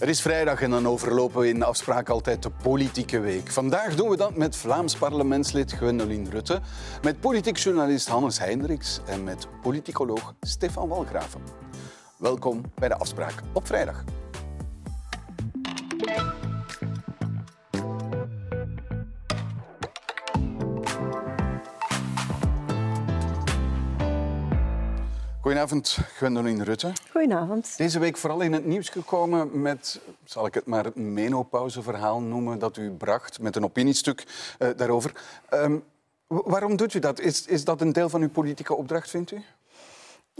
Het is vrijdag en dan overlopen we in de afspraak altijd de politieke week. Vandaag doen we dat met Vlaams parlementslid Gwendoline Rutte, met politiek journalist Hannes Hendricks en met politicoloog Stefan Walgraven. Welkom bij de afspraak op vrijdag. Goedenavond, Gwendoline Rutte. Goedenavond. Deze week vooral in het nieuws gekomen met, zal ik het maar het menopauzeverhaal noemen, dat u bracht met een opiniestuk uh, daarover. Um, waarom doet u dat? Is, is dat een deel van uw politieke opdracht, vindt u?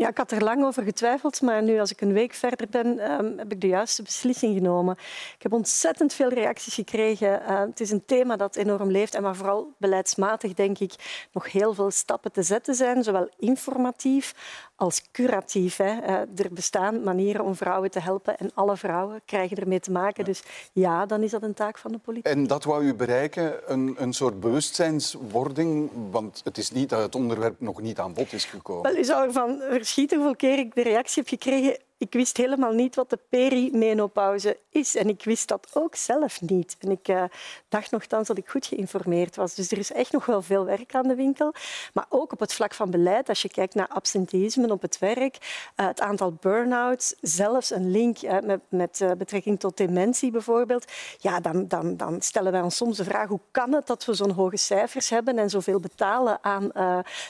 Ja, ik had er lang over getwijfeld, maar nu als ik een week verder ben, um, heb ik de juiste beslissing genomen. Ik heb ontzettend veel reacties gekregen. Uh, het is een thema dat enorm leeft en waar vooral beleidsmatig, denk ik, nog heel veel stappen te zetten zijn, zowel informatief als curatief. Hè. Uh, er bestaan manieren om vrouwen te helpen en alle vrouwen krijgen ermee te maken. Dus ja, dan is dat een taak van de politiek. En dat wou u bereiken, een, een soort bewustzijnswording, want het is niet dat het onderwerp nog niet aan bod is gekomen. Wel, u zou ervan verschieten hoeveel keer ik de reactie heb gekregen ik wist helemaal niet wat de perimenopauze is. En ik wist dat ook zelf niet. En ik uh, dacht nogthans dat ik goed geïnformeerd was. Dus er is echt nog wel veel werk aan de winkel. Maar ook op het vlak van beleid, als je kijkt naar absenteïsme op het werk, uh, het aantal burn-outs, zelfs een link uh, met, met betrekking tot dementie bijvoorbeeld, ja, dan, dan, dan, stellen wij ons soms de vraag hoe kan het dat we zo'n hoge cijfers hebben en zoveel betalen aan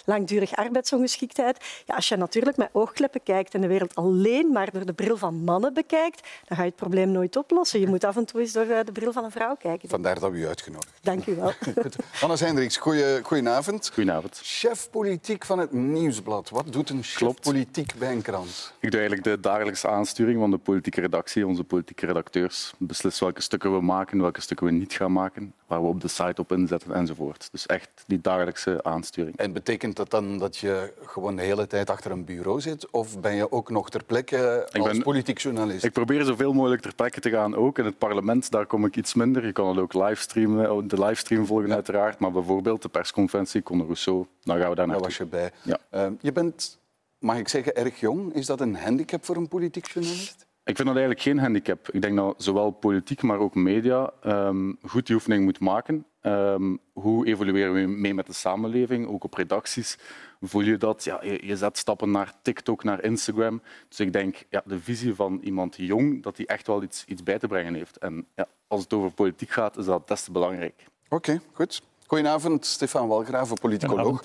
langdurig arbeidsongeschiktheid. Ja, als je natuurlijk met oogkleppen kijkt en de wereld alleen maar maar door de bril van mannen bekijkt, dan ga je het probleem nooit oplossen. Je moet af en toe eens door eh, de bril van een vrouw kijken. Vandaar dat we u uitgenodigd Dank u wel. Hannes Hendricks, goeie, goedenavond. Goedenavond. Chef politiek van het Nieuwsblad. Wat doet een chef Klopt. politiek bij een krant? Ik doe eigenlijk de dagelijkse aansturing van de politieke redactie. Onze politieke redacteurs beslissen welke stukken we maken, welke stukken we niet gaan maken, waar we op de site op inzetten enzovoort. Dus echt die dagelijkse aansturing. En betekent dat dan dat je gewoon de hele tijd achter een bureau zit? Of ben je ook nog ter plekke ben, politiek journalist? Ik probeer zoveel mogelijk ter plekke te gaan ook. In het parlement daar kom ik iets minder. Je kan het ook livestreamen, de livestream volgen ja. uiteraard. Maar bijvoorbeeld de persconferentie, Conor Rousseau, dan gaan we daar naartoe. Daar was je bij. Ja. Uh, je bent, mag ik zeggen, erg jong. Is dat een handicap voor een politiek journalist? Ik vind dat eigenlijk geen handicap. Ik denk dat zowel politiek, maar ook media um, goed die oefening moet maken. Um, hoe evolueren we mee met de samenleving, ook op redacties? Voel je dat? Ja, je, zet stappen naar TikTok, naar Instagram. Dus ik denk, ja, de visie van iemand jong, dat hij echt wel iets, iets bij te brengen heeft. En ja, als het over politiek gaat, is dat des te belangrijk. Oké, goed. Goedenavond, Stefan Walgraven, politicoloog.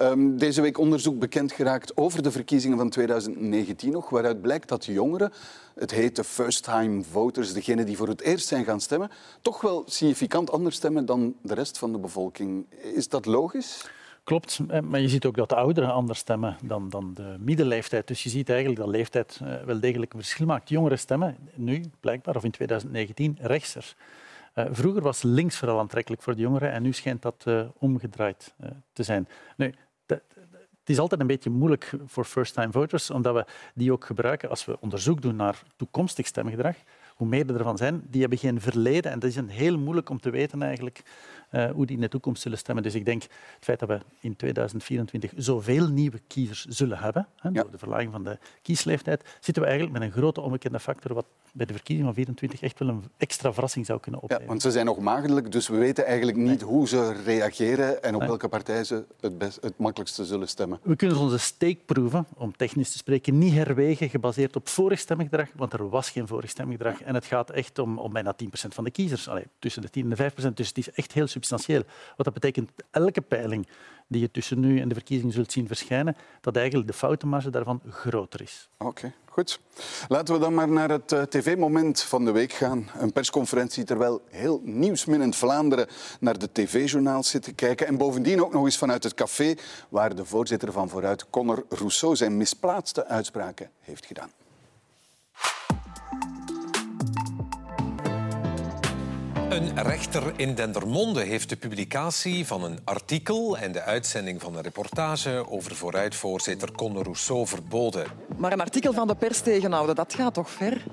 Um, deze week onderzoek bekend geraakt over de verkiezingen van 2019 nog, waaruit blijkt dat jongeren, het heet de first-time voters, degenen die voor het eerst zijn gaan stemmen, toch wel significant anders stemmen dan de rest van de bevolking. Is dat logisch? Klopt, eh, maar je ziet ook dat de ouderen anders stemmen dan, dan de middenleeftijd. Dus je ziet eigenlijk dat leeftijd eh, wel degelijk een verschil maakt. Jongeren stemmen nu, blijkbaar, of in 2019, rechtser. Uh, vroeger was links vooral aantrekkelijk voor de jongeren en nu schijnt dat uh, omgedraaid uh, te zijn. Nu, het is altijd een beetje moeilijk voor first-time voters, omdat we die ook gebruiken als we onderzoek doen naar toekomstig stemgedrag. Hoe meer er ervan zijn, die hebben geen verleden en dat is een heel moeilijk om te weten eigenlijk uh, hoe die in de toekomst zullen stemmen. Dus ik denk het feit dat we in 2024 zoveel nieuwe kiezers zullen hebben, hè, door de verlaging van de kiesleeftijd, zitten we eigenlijk met een grote onbekende factor wat bij de verkiezing van 24 echt wel een extra verrassing zou kunnen opleveren. Ja, want ze zijn nog maagdelijk, dus we weten eigenlijk niet nee. hoe ze reageren en op nee. welke partij ze het, best, het makkelijkste zullen stemmen. We kunnen onze steekproeven, om technisch te spreken, niet herwegen gebaseerd op vorig stemgedrag, want er was geen vorig stemgedrag. En het gaat echt om, om bijna 10% van de kiezers, Allee, tussen de 10 en de 5%. Dus het is echt heel substantieel. Wat dat betekent, elke peiling die je tussen nu en de verkiezing zult zien verschijnen, dat eigenlijk de foutenmarge daarvan groter is. Oké, okay, goed. Laten we dan maar naar het uh, tv-moment van de week gaan. Een persconferentie terwijl heel nieuwsminnend Vlaanderen naar de tv-journaals zit te kijken. En bovendien ook nog eens vanuit het café waar de voorzitter van Vooruit, Conor Rousseau, zijn misplaatste uitspraken heeft gedaan. Een rechter in Dendermonde heeft de publicatie van een artikel en de uitzending van een reportage over vooruitvoorzitter Conor Rousseau verboden. Maar een artikel van de pers tegenhouden, dat gaat toch ver?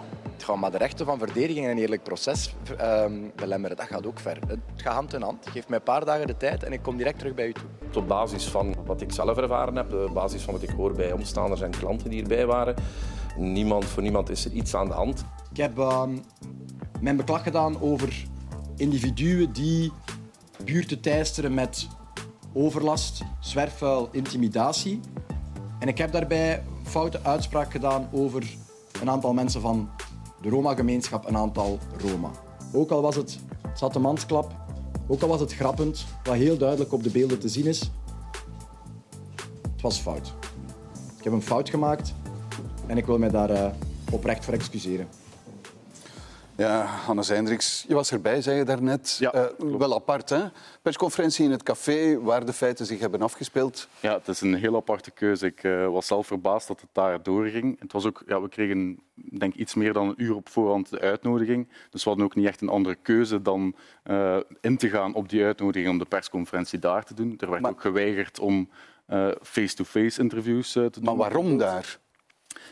Ja, maar de rechten van verdediging en een eerlijk proces um, belemmeren, dat gaat ook ver. Het gaat hand in hand. Geef mij een paar dagen de tijd en ik kom direct terug bij u toe. Op basis van wat ik zelf ervaren heb, op basis van wat ik hoor bij omstanders en klanten die erbij waren, niemand, voor niemand is er iets aan de hand. Ik heb ehm, mijn beklag gedaan over individuen die buurten teisteren met overlast, zwerfvuil, intimidatie. En ik heb daarbij foute uitspraak gedaan over een aantal mensen van de Roma-gemeenschap, een aantal Roma. Ook al was het zatte mansklap, ook al was het grappend, wat heel duidelijk op de beelden te zien is, het was fout. Ik heb een fout gemaakt en ik wil mij daar uh, oprecht voor excuseren. Ja, Hannes Hendricks, je was erbij, zei je daarnet. Ja, uh, wel apart, hè? Persconferentie in het café waar de feiten zich hebben afgespeeld. Ja, het is een heel aparte keuze. Ik uh, was zelf verbaasd dat het daar doorging. Het was ook, ja, we kregen denk iets meer dan een uur op voorhand de uitnodiging. Dus we hadden ook niet echt een andere keuze dan uh, in te gaan op die uitnodiging om de persconferentie daar te doen. Er werd maar... ook geweigerd om face-to-face -face interviews te doen. Maar waarom daar?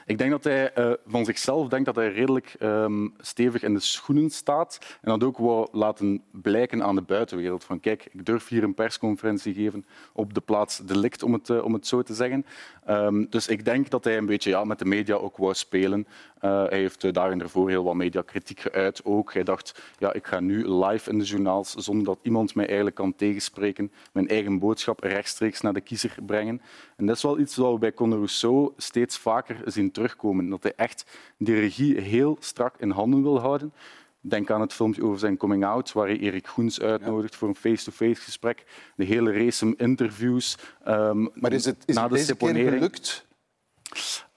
Ik denk dat hij uh, van zichzelf denkt dat hij redelijk um, stevig in de schoenen staat en dat ook wou laten blijken aan de buitenwereld. Van kijk, ik durf hier een persconferentie geven op de plaats delict, om het, uh, om het zo te zeggen. Um, dus ik denk dat hij een beetje ja, met de media ook wou spelen. Uh, hij heeft daar en ervoor heel wat mediakritiek geuit ook. Hij dacht, ja, ik ga nu live in de journaals, zonder dat iemand mij eigenlijk kan tegenspreken, mijn eigen boodschap rechtstreeks naar de kiezer brengen. En dat is wel iets wat we bij Conor Rousseau steeds vaker zien terugkomen. Dat hij echt die regie heel strak in handen wil houden. Denk aan het filmpje over zijn coming out, waar hij Erik Goens uitnodigt voor een face-to-face -face gesprek. De hele race interviews. Um, maar is het, is na het de deze keer gelukt?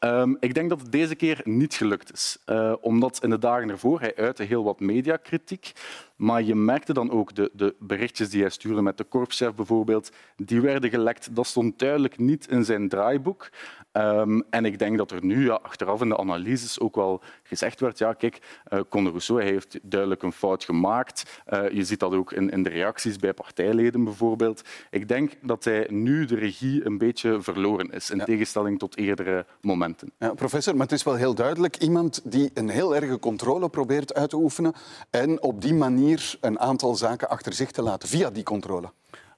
Um, ik denk dat het deze keer niet gelukt is. Uh, omdat in de dagen ervoor, hij uitte heel wat mediakritiek, maar je merkte dan ook de, de berichtjes die hij stuurde met de korpschef bijvoorbeeld, die werden gelekt. Dat stond duidelijk niet in zijn draaiboek. Um, en ik denk dat er nu ja, achteraf in de analyses ook wel gezegd werd, ja kijk, uh, Conor Rousseau hij heeft duidelijk een fout gemaakt. Uh, je ziet dat ook in, in de reacties bij partijleden bijvoorbeeld. Ik denk dat hij nu de regie een beetje verloren is, in ja. tegenstelling tot eerdere momenten. Ja, professor, maar het is wel heel duidelijk iemand die een heel erge controle probeert uit te oefenen en op die manier een aantal zaken achter zich te laten via die controle.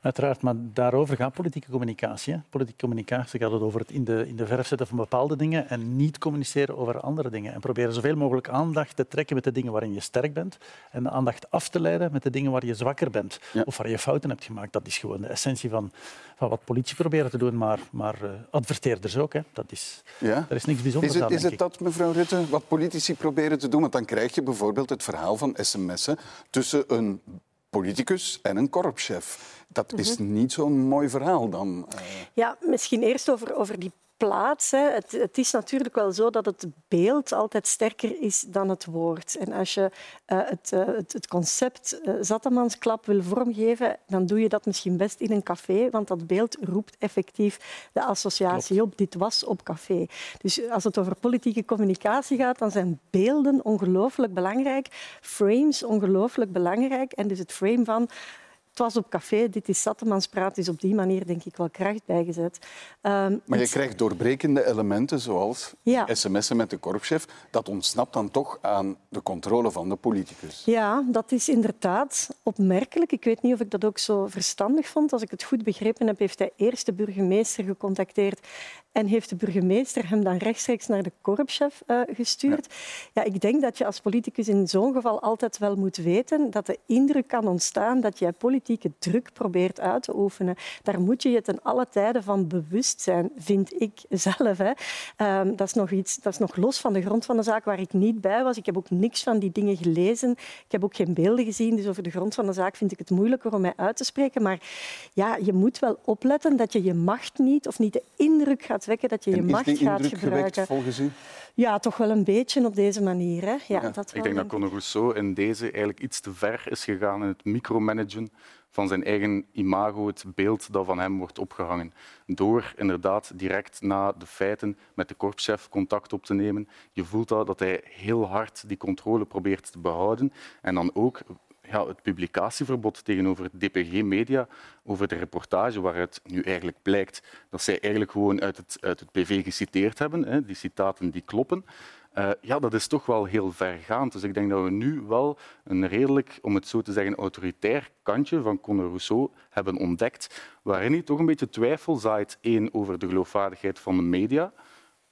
Uiteraard, maar daarover gaat politieke communicatie. Hè. Politieke communicatie gaat het over het in de, in de verf zetten van bepaalde dingen en niet communiceren over andere dingen. En proberen zoveel mogelijk aandacht te trekken met de dingen waarin je sterk bent en de aandacht af te leiden met de dingen waar je zwakker bent ja. of waar je fouten hebt gemaakt. Dat is gewoon de essentie van, van wat politie proberen te doen, maar, maar uh, adverteerders ook. Hè. Dat is, ja? Er is niks bijzonders is het, aan, Is het dat, mevrouw Rutte, wat politici proberen te doen? Want dan krijg je bijvoorbeeld het verhaal van sms'en tussen een politicus en een korpschef. Dat is -hmm. niet zo'n mooi verhaal dan. Uh... Ja, misschien eerst over, over die plaats. Hè. Het, het, is natuurlijk wel zo dat het beeld altijd sterker is dan het woord. En als je uh, het, uh, het, het, concept uh, Zattemansklap wil vormgeven, dan doe je dat misschien best in een café, want dat beeld roept effectief de associatie Klopt. op. Dit was op café. Dus als het over politieke communicatie gaat, dan zijn beelden ongelooflijk belangrijk, frames ongelooflijk belangrijk. En dus het frame van het was op café, dit is Sattemans is op die manier denk ik wel kracht bijgezet. Um, maar je krijgt doorbrekende elementen zoals ja. sms'en met de korpschef. Dat ontsnapt dan toch aan de controle van de politicus. Ja, dat is inderdaad opmerkelijk. Ik weet niet of ik dat ook zo verstandig vond. Als ik het goed begrepen heb, heeft hij eerst de burgemeester gecontacteerd en heeft de burgemeester hem dan rechtstreeks naar de korpschef uh, gestuurd. Ja. ja, ik denk dat je als politicus in zo'n geval altijd wel moet weten dat de indruk kan ontstaan dat jij politieke druk probeert uit te oefenen. Daar moet je je ten alle tijden van bewust zijn, vind ik zelf. Hè. Um, dat, is nog iets, dat is nog los van de grond van de zaak waar ik niet bij was. Ik heb ook niks van die dingen gelezen. Ik heb ook geen beelden gezien, dus over de grond van de zaak vind ik het moeilijker om mij uit te spreken. Maar ja, je moet wel opletten dat je je macht niet of niet de indruk gaat wekken dat je je en macht is die gaat indruk gebruiken. Gewekt, volgens u? Ja, toch wel een beetje op deze manier. Hè? Ja, Ja. Dat Ik denk dat Conor Rousseau in deze eigenlijk iets te ver is gegaan in het micromanagen van zijn eigen imago, het beeld dat van hem wordt opgehangen. Door inderdaad direct na de feiten met de korpschef contact op te nemen. Je voelt dat, dat hij heel hard die controle probeert te behouden. En dan ook het publicatieverbod tegenover het DPG Media over de reportage waaruit nu eigenlijk blijkt dat zij eigenlijk gewoon uit het, uit het PV geciteerd hebben. Hè. Die citaten die kloppen. Uh, ja, dat is toch wel heel vergaand. Dus ik denk dat we nu wel een redelijk, om het zo te zeggen, autoritair kantje van Conor Rousseau hebben ontdekt, waarin hij toch een beetje twijfel zaait, één, over de geloofwaardigheid van de media,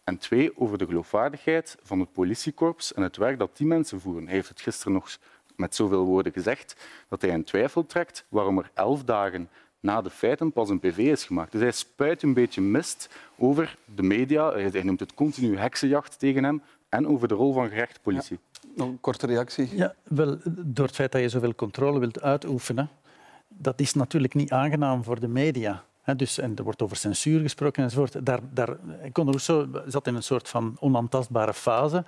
En twee, over de geloofwaardigheid van het politiekorps en het werk dat die mensen voeren. Hij heeft het gisteren nog met zoveel woorden gezegd dat hij in twijfel trekt waarom er elf dagen na de feiten pas een PV is gemaakt. Dus hij spuit een beetje mist over de media. Hij noemt het continu heksenjacht tegen hem en over de rol van gerechtspolitie. Ja. Nog een korte reactie? Ja, wel, door het feit dat je zoveel controle wilt uitoefenen, dat is natuurlijk niet aangenaam voor de media. dus, en er wordt over censuur gesproken enzovoort. Daar, daar, Conor Rousseau zat in een soort van onaantastbare fase.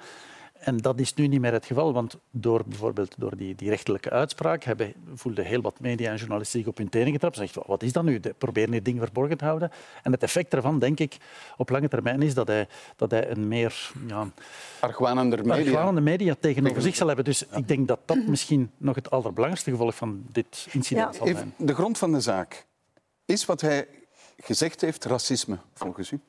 En dat is nu niet meer het geval, want door bijvoorbeeld door die, die rechtelijke uitspraak hebben, voelden heel wat media en journalisten zich op hun tenen getrapt. Ze wat is dat nu? De, proberen dit ding verborgen te houden. En het effect daarvan, denk ik, op lange termijn is dat hij, dat hij een meer... Ja, argwanende media, argwanende media tegenover zich zal hebben. Dus ik denk dat dat misschien nog het allerbelangrijkste gevolg van dit incident ja. zal zijn. De grond van de zaak is wat hij gezegd heeft racisme, volgens u?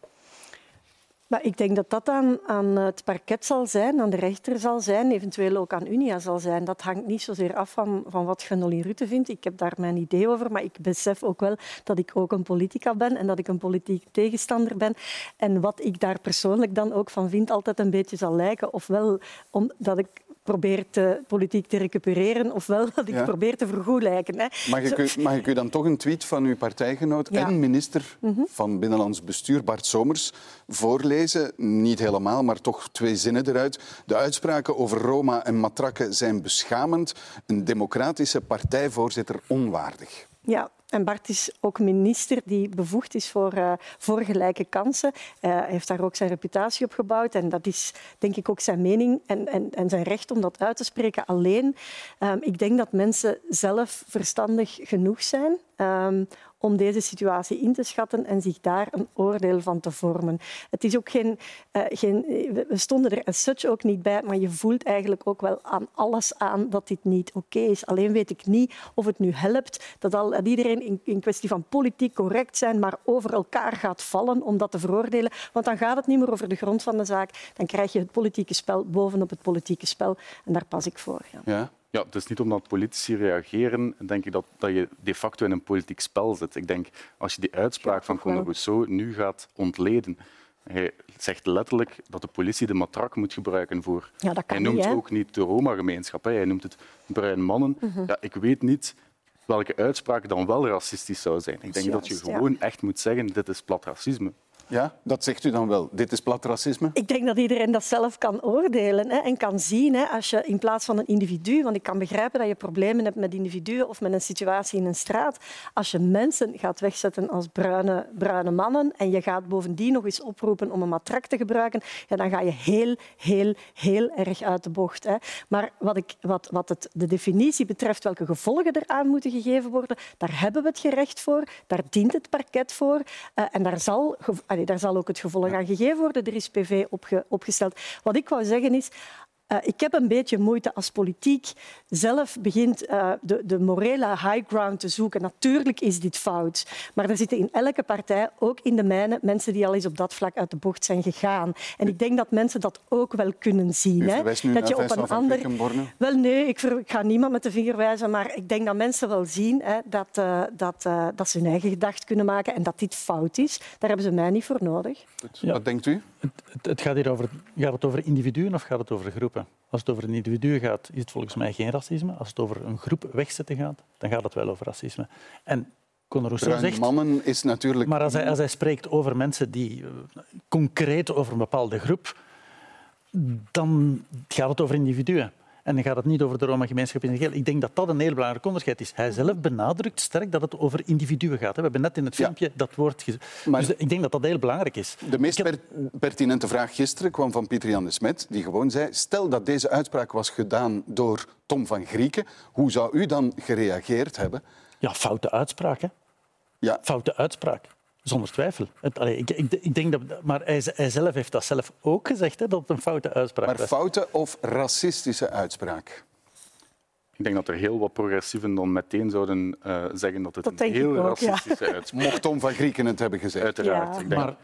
Maar ik denk dat dat aan, aan het parket zal zijn, aan de rechter zal zijn, eventueel ook aan Unia zal zijn. Dat hangt niet zozeer af van, van wat Genolly Rutte vindt. Ik heb daar mijn idee over, maar ik besef ook wel dat ik ook een politica ben en dat ik een politiek tegenstander ben. En wat ik daar persoonlijk dan ook van vind, altijd een beetje zal lijken. Ofwel omdat ik probeer te, politiek te recupereren, ofwel dat ik probeer te vergoelijken. Hè. Mag, ik u, mag ik u dan toch een tweet van uw partijgenoot en minister mhm. van Binnenlands Bestuur, Bart Somers, voorlezen? Niet helemaal, maar toch twee zinnen eruit. De uitspraken over Roma en matrakken zijn beschamend. Een democratische partijvoorzitter onwaardig. Ja, en Bart is ook minister die bevoegd is voor, uh, voor gelijke kansen. Uh, heeft daar ook zijn reputatie op gebouwd. En dat is denk ik ook zijn mening en, en, en zijn recht om dat uit te spreken. Alleen, um, ik denk dat mensen zelf verstandig genoeg zijn um, om deze situatie in te schatten en zich daar een oordeel van te vormen. Het is ook geen, uh, geen, we stonden er as such ook niet bij, maar je voelt eigenlijk ook wel aan alles aan dat dit niet oké is. Alleen weet ik niet of het nu helpt dat, al, iedereen in, in kwestie van politiek correct zijn, maar over elkaar gaat vallen om dat te veroordelen. Want dan gaat het niet meer over de grond van de zaak. Dan krijg je het politieke spel bovenop het politieke spel. En daar pas ik voor. Ja. ja. Ja, het is niet omdat politici reageren, denk ik dat, dat je de facto in een politiek spel zit. Ik denk, als je die uitspraak van Conor Rousseau nu gaat ontleden, hij zegt letterlijk dat de politie de matrak moet gebruiken voor... Ja, dat kan hij noemt niet, ook niet de Roma-gemeenschap, hij noemt het bruine mannen. Mhm. ja, ik weet niet welke uitspraak dan wel racistisch zou zijn. Ik denk dat je gewoon echt moet zeggen, dit is plat racisme. Ja, dat zegt u dan wel. Dit is plat racisme? Ik denk dat iedereen dat zelf kan oordelen hè, en kan zien. Hè, als je in plaats van een individu, want ik kan begrijpen dat je problemen hebt met individuen of met een situatie in een straat, als je mensen gaat wegzetten als bruine, bruine mannen en je gaat bovendien nog eens oproepen om een matrak te gebruiken, ja, dan ga je heel, heel, heel erg uit de bocht. Hè. Maar wat, ik, wat, wat het, de definitie betreft, welke gevolgen eraan moeten gegeven worden, daar hebben we het gerecht voor, daar dient het parket voor uh, en daar zal daar zal ook het gevolg aan gegeven worden. Er is PV opge opgesteld. Wat ik wou zeggen is, uh, ik heb een beetje moeite als politiek zelf begint uh, de, de, morele high ground te zoeken. Natuurlijk is dit fout, maar er zitten in elke partij, ook in de mijne, mensen die al eens op dat vlak uit de bocht zijn gegaan. En ik denk dat mensen dat ook wel kunnen zien. Hè? dat je op een ander. Wel nee, ik, ver... ik, ga niemand met de vinger wijzen, maar ik denk dat mensen wel zien hè, dat, uh, dat, dat ze hun eigen gedacht kunnen maken en dat dit fout is. Daar hebben ze mij niet voor nodig. Ja. Wat denkt u? Het, het, het, gaat hier over, gaat het over individuen of gaat het over groepen? Als het over een individu gaat, is het volgens mij geen racisme. Als het over een groep wegzetten gaat, dan gaat het wel over racisme. En Conor Rousseau zegt... mannen is natuurlijk... Maar als hij, als hij spreekt over mensen die uh, concreet over een bepaalde groep, dan gaat het over individuen. En dan gaat het niet over de Roma-gemeenschap in het geheel. Ik denk dat dat een heel belangrijk onderscheid is. Hij zelf benadrukt sterk dat het over individuen gaat. We hebben net in het filmpje dat woord... Maar dus ik denk dat dat heel belangrijk is. De meest pertinente vraag gisteren kwam van Pieter Jan de Smet, die gewoon zei... Stel dat deze uitspraak was gedaan door Tom van Grieken, hoe zou u dan gereageerd hebben? Ja, foute uitspraak, hè? Ja. Foute uitspraak. Zonder twijfel. Het, allee, ik, ik, ik, denk dat, maar hij, hij, zelf heeft dat zelf ook gezegd, hè, dat het een foute uitspraak maar was. Maar foute of racistische uitspraak? Ik denk dat er heel wat progressieven dan meteen zouden uh, zeggen dat het dat een heel ook, racistische ja. uitspraak is. Mocht Tom van Grieken het hebben gezegd. Uiteraard. Ja. Ik denk... Maar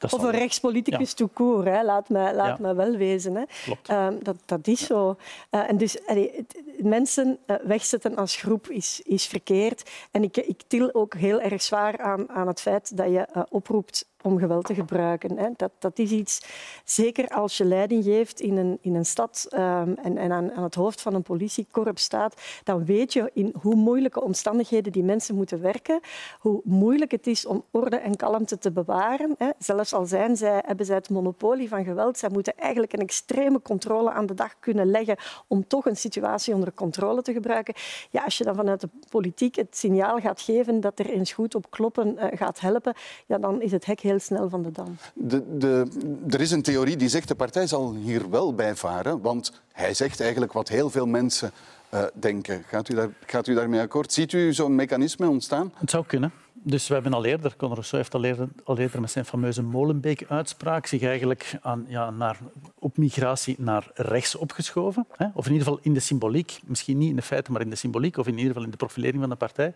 of een rechtspoliticus ja. hè. laat, me, laat me wel wezen. Hè. Uh, dat, dat is zo. Uh, en dus allee, mensen uh, wegzetten als groep is, is verkeerd. En ik, ik til ook heel erg zwaar aan, aan het feit dat je oproept om geweld te gebruiken. Hè. Dat, dat is iets, zeker als je leiding geeft in een, in een stad um, en, en aan, aan, het hoofd van een politiekorps staat, dan weet je in hoe moeilijke omstandigheden die mensen moeten werken, hoe moeilijk het is om orde en kalmte te bewaren. Hè. Zelfs al zijn zij, hebben zij het monopolie van geweld, zij moeten eigenlijk een extreme controle aan de dag kunnen leggen om toch een situatie onder controle te gebruiken. Ja, als je dan vanuit de politiek het signaal gaat geven dat er eens goed op kloppen uh, gaat helpen, ja, dan is het hek heel snel van de dam. De, de, er is een theorie die zegt de partij zal hier wel bij varen, want hij zegt eigenlijk wat heel veel mensen uh, denken. Gaat u, daar, gaat u daarmee akkoord? Ziet u zo'n mechanisme ontstaan? Het zou kunnen. Dus we hebben al eerder, Conor Rousseau heeft al eerder, al eerder met zijn fameuze Molenbeek-uitspraak zich eigenlijk aan, ja, naar, op migratie naar rechts opgeschoven. Hè? Of in ieder geval in de symboliek, misschien niet in de feiten, maar in de symboliek, of in ieder geval in de profilering van de partij.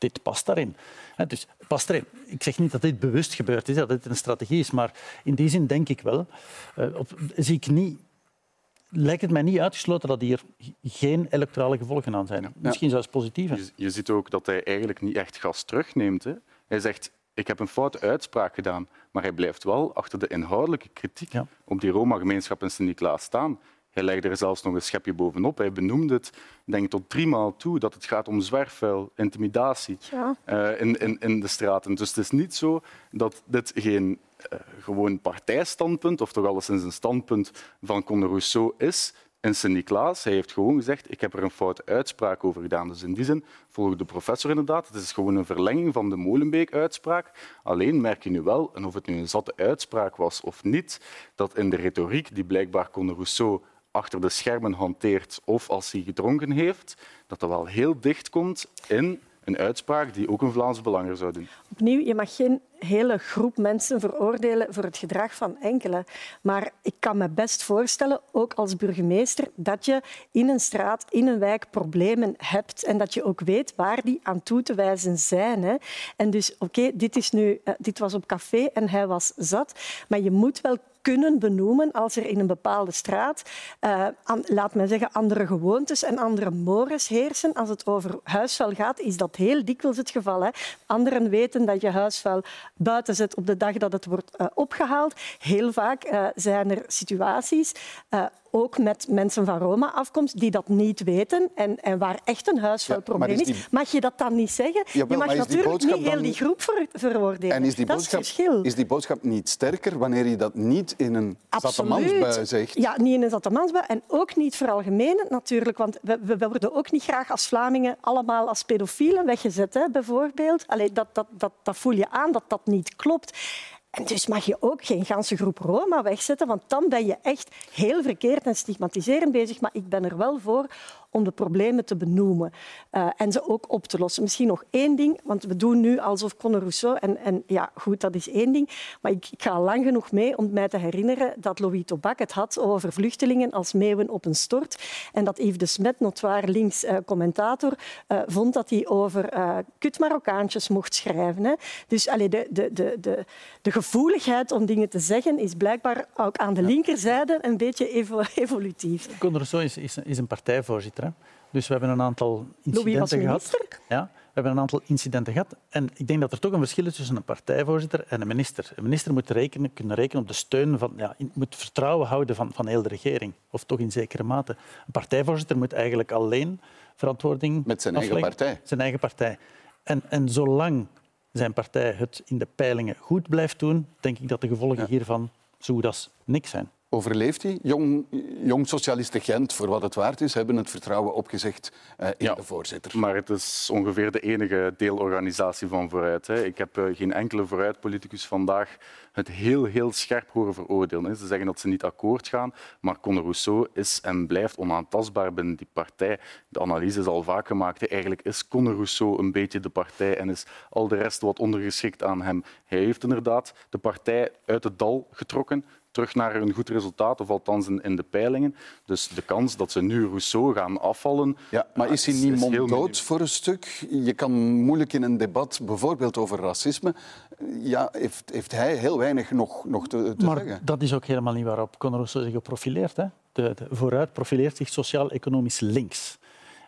Dit past daarin. Dus past erin. Ik zeg niet dat dit bewust gebeurd is, dat dit een strategie is, maar in die zin denk ik wel. Uh, op, zie ik niet lijkt het mij niet uitgesloten dat hier geen electorale gevolgen aan zijn. Misschien zelfs positieve. Je, je, ziet ook dat hij eigenlijk niet echt gas terugneemt. Hè. Hij zegt, ik heb een foute uitspraak gedaan, maar hij blijft wel achter de inhoudelijke kritiek op die Roma-gemeenschap in Sint-Niklaas staan. Hij legde er zelfs nog een schepje bovenop. Hij benoemde het, denk tot drie maal toe, dat het gaat om zwerfvuil, intimidatie ja. uh, in, in, in de straten. Dus het is niet zo dat dit geen uh, gewoon partijstandpunt, of toch alleszins een standpunt van Conor Rousseau is in Sint-Niklaas. Hij heeft gewoon gezegd, ik heb er een foute uitspraak over gedaan. Dus in die zin volgt de professor inderdaad. Het is gewoon een verlenging van de Molenbeek-uitspraak. Alleen merk je nu wel, en of het nu een zatte uitspraak was of niet, dat in de retoriek die blijkbaar Conor Rousseau achter de schermen hanteert of als hij gedronken heeft, dat dat wel heel dicht komt in een uitspraak die ook een Vlaams belanger zou doen. Opnieuw, je mag geen hele groep mensen veroordelen voor het gedrag van enkele. Maar ik kan me best voorstellen, ook als burgemeester, dat je in een straat, in een wijk problemen hebt en dat je ook weet waar die aan toe te wijzen zijn. Hè. En dus, oké, dit uh, dit was op café en hij was zat, maar je moet wel kunnen benoemen als er in een bepaalde straat, an, laat men zeggen, andere gewoontes en andere mores heersen. Als het over huisvuil gaat, is dat heel dikwijls het geval. Hè. Anderen weten dat je huisvuil buiten zet op de dag dat het wordt uh, opgehaald. Heel vaak uh, zijn er situaties ook met mensen van Roma-afkomst die dat niet weten en, en waar echt een huisvuilprobleem ja, is, is. Mag je dat dan niet zeggen? Jawel, je mag natuurlijk niet heel die groep ver veroordelen. En is die, dat boodschap, is die boodschap niet sterker wanneer je dat niet in een zattemansbui zegt? Ja, niet in een zattemansbui en ook niet veralgemenend natuurlijk, want we, we, worden ook niet graag als Vlamingen allemaal als pedofielen weggezet, hè, bijvoorbeeld. Allee, dat, dat, dat, dat voel je aan dat dat niet klopt. En dus mag je ook geen ganse groep Roma wegzetten, want dan ben je echt heel verkeerd en stigmatiserend bezig. Maar ik ben er wel voor om de problemen te benoemen uh, en ze ook op te lossen. Misschien nog één ding, want we doen nu alsof Conor Rousseau... En, en ja, goed, dat is één ding. Maar ik, ik, ga lang genoeg mee om mij te herinneren dat Louis Tobac het had over vluchtelingen als meeuwen op een stort. En dat Yves de Smet, notwaar links uh, commentator, uh, vond dat hij over uh, kut Marokkaantjes mocht schrijven. Hè. Dus allee, de, de, de, de, de gevoeligheid om dingen te zeggen is blijkbaar ook aan de linkerzijde een beetje evo evolutief. Conor Rousseau is, is, is een partijvoorzitter. Dus we hebben een aantal incidenten gehad. Ja, we hebben een aantal incidenten gehad. En ik denk dat er toch een verschil is tussen een partijvoorzitter en een minister. Een minister moet rekenen, kunnen rekenen op de steun van, ja, moet vertrouwen houden van, van heel de regering. Of toch in zekere mate. Een partijvoorzitter moet eigenlijk alleen verantwoording Met zijn afleggen. eigen partij. Zijn eigen partij. En, en zolang zijn partij het in de peilingen goed blijft doen, denk ik dat de gevolgen ja. hiervan zo goed als niks zijn overleeft hij. Jong, jong Socialisten Gent, voor wat het waard is, hebben het vertrouwen opgezegd uh, in ja, de voorzitter. Maar het is ongeveer de enige deelorganisatie van Vooruit. Hè. Ik heb uh, geen enkele Vooruit-politicus vandaag het heel, heel scherp horen veroordelen. Ze zeggen dat ze niet akkoord gaan, maar Conor Rousseau is en blijft onaantastbaar binnen die partij. De analyse is al vaak gemaakt. Eigenlijk is Conor Rousseau een beetje de partij en is al de rest wat ondergeschikt aan hem. Hij heeft inderdaad de partij uit het dal getrokken terug naar een goed resultaat, of althans in, de peilingen. Dus de kans dat ze nu Rousseau gaan afvallen... Ja, maar is hij niet monddood voor een stuk? Je kan moeilijk in een debat, bijvoorbeeld over racisme... Ja, heeft, heeft hij heel weinig nog, nog te, te maar zeggen. dat is ook helemaal niet waarop Conor Rousseau zich profileert. Hè? De, de Vooruit profileert zich sociaal-economisch links.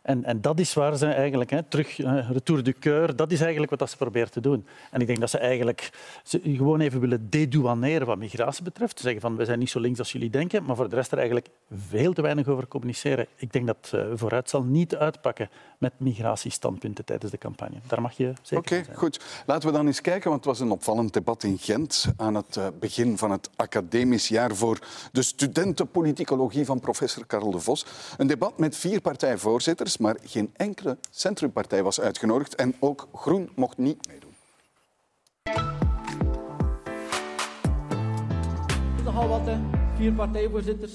En, en dat is waar ze eigenlijk hè, terug, uh, retour du cœur, dat is eigenlijk wat ze proberen te doen. En ik denk dat ze eigenlijk ze gewoon even willen dedouaneren wat migratie betreft. Zeggen van we zijn niet zo links als jullie denken, maar voor de rest er eigenlijk veel te weinig over communiceren. Ik denk dat uh, vooruit zal niet uitpakken met migratiestandpunten tijdens de campagne. Daar mag je zeker Oké, okay, goed. Laten we dan eens kijken, want het was een opvallend debat in Gent aan het uh, begin van het academisch jaar voor de studentenpoliticologie van professor Karel de Vos. Een debat met vier partijvoorzitters, maar geen enkele centrumpartij was uitgenodigd en ook Groen mocht niet meedoen. Nogal wat, hè? vier partijvoorzitters.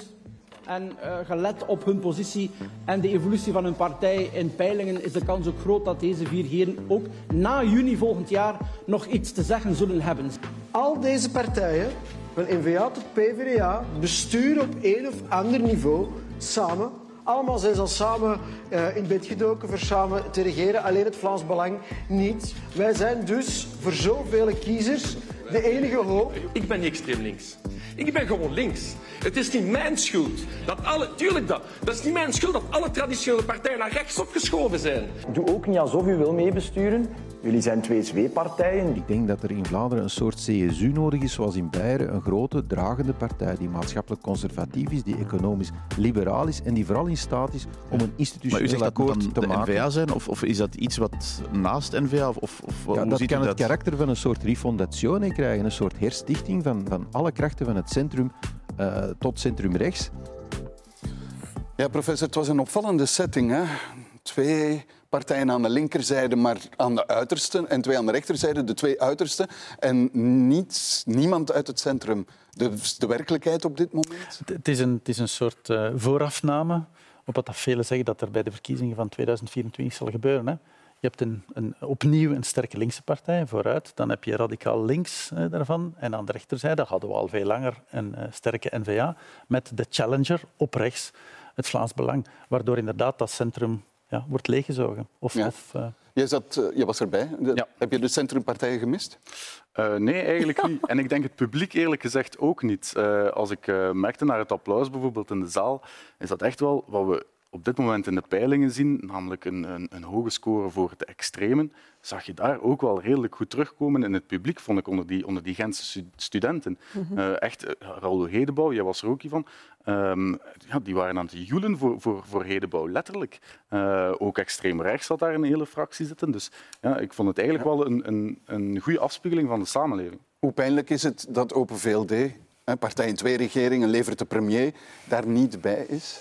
En uh, gelet op hun positie en de evolutie van hun partij in peilingen is de kans ook groot dat deze vier heren ook na juni volgend jaar nog iets te zeggen zullen hebben. Al deze partijen, van N-VA tot PvdA, besturen op een of ander niveau samen allemaal zijn ze al samen uh, in bed gedoken voor samen te regeren. Alleen het Vlaams Belang niet. Wij zijn dus voor zoveel kiezers de enige hoop. Ik ben niet extreem links. Ik ben gewoon links. Het is niet mijn schuld dat alle... Tuurlijk dat. Dat is niet mijn schuld dat alle traditionele partijen naar rechts opgeschoven zijn. Doe ook niet alsof u wil meebesturen. Jullie zijn twee zweepartijen. Ik denk dat er in Vlaanderen een soort CSU nodig is, zoals in Beieren. Een grote, dragende partij die maatschappelijk conservatief is, die economisch liberaal is en die vooral in staat is om een institutioneel akkoord te de maken. N-VA zijn? Of, of, is dat iets wat naast N-VA? Of, of, ja, dat kan het karakter van een soort rifondatione krijgen, een soort herstichting van, van alle krachten van het centrum uh, tot centrum-rechts. Ja, professor, het was een opvallende setting. Hè? Twee partijen aan de linkerzijde, maar aan de uiterste, en twee aan de rechterzijde, de twee uiterste. En niets, niemand uit het centrum. Dus de werkelijkheid op dit moment? Het is een, het is een soort uh, voorafname op wat dat velen zeggen dat er bij de verkiezingen van 2024 zal gebeuren. Hè. Je hebt een, een, opnieuw een sterke linkse partij vooruit. Dan heb je radicaal links eh, daarvan. En aan de rechterzijde hadden we al veel langer een uh, sterke N-VA met de challenger op rechts, het Vlaams Belang. Waardoor inderdaad dat centrum ja, wordt leeggezogen. Of, ja. of, uh... je, zat, uh, je was erbij. De, ja. Heb je de centrumpartijen gemist? Uh, nee, eigenlijk niet. En ik denk het publiek eerlijk gezegd ook niet. als ik merkte naar het applaus bijvoorbeeld in de zaal, is dat echt wel wat we op dit moment in de peilingen zien, namelijk een, een, een, hoge score voor de extremen, zag je daar ook wel redelijk goed terugkomen in het publiek, vond ik, onder die, onder die Gentse studenten. Mm -hmm. uh, echt, uh, Raoul Hedebouw, jij was er ook van, um, ja, die waren aan het joelen voor, voor, voor Hedebouw, letterlijk. Uh, ook extreem rechts had daar een hele fractie zitten. Dus ja, ik vond het eigenlijk ja. wel een, een, een goede afspiegeling van de samenleving. Hoe pijnlijk is het dat Open VLD, partij in twee regeringen, levert de premier, daar niet bij is?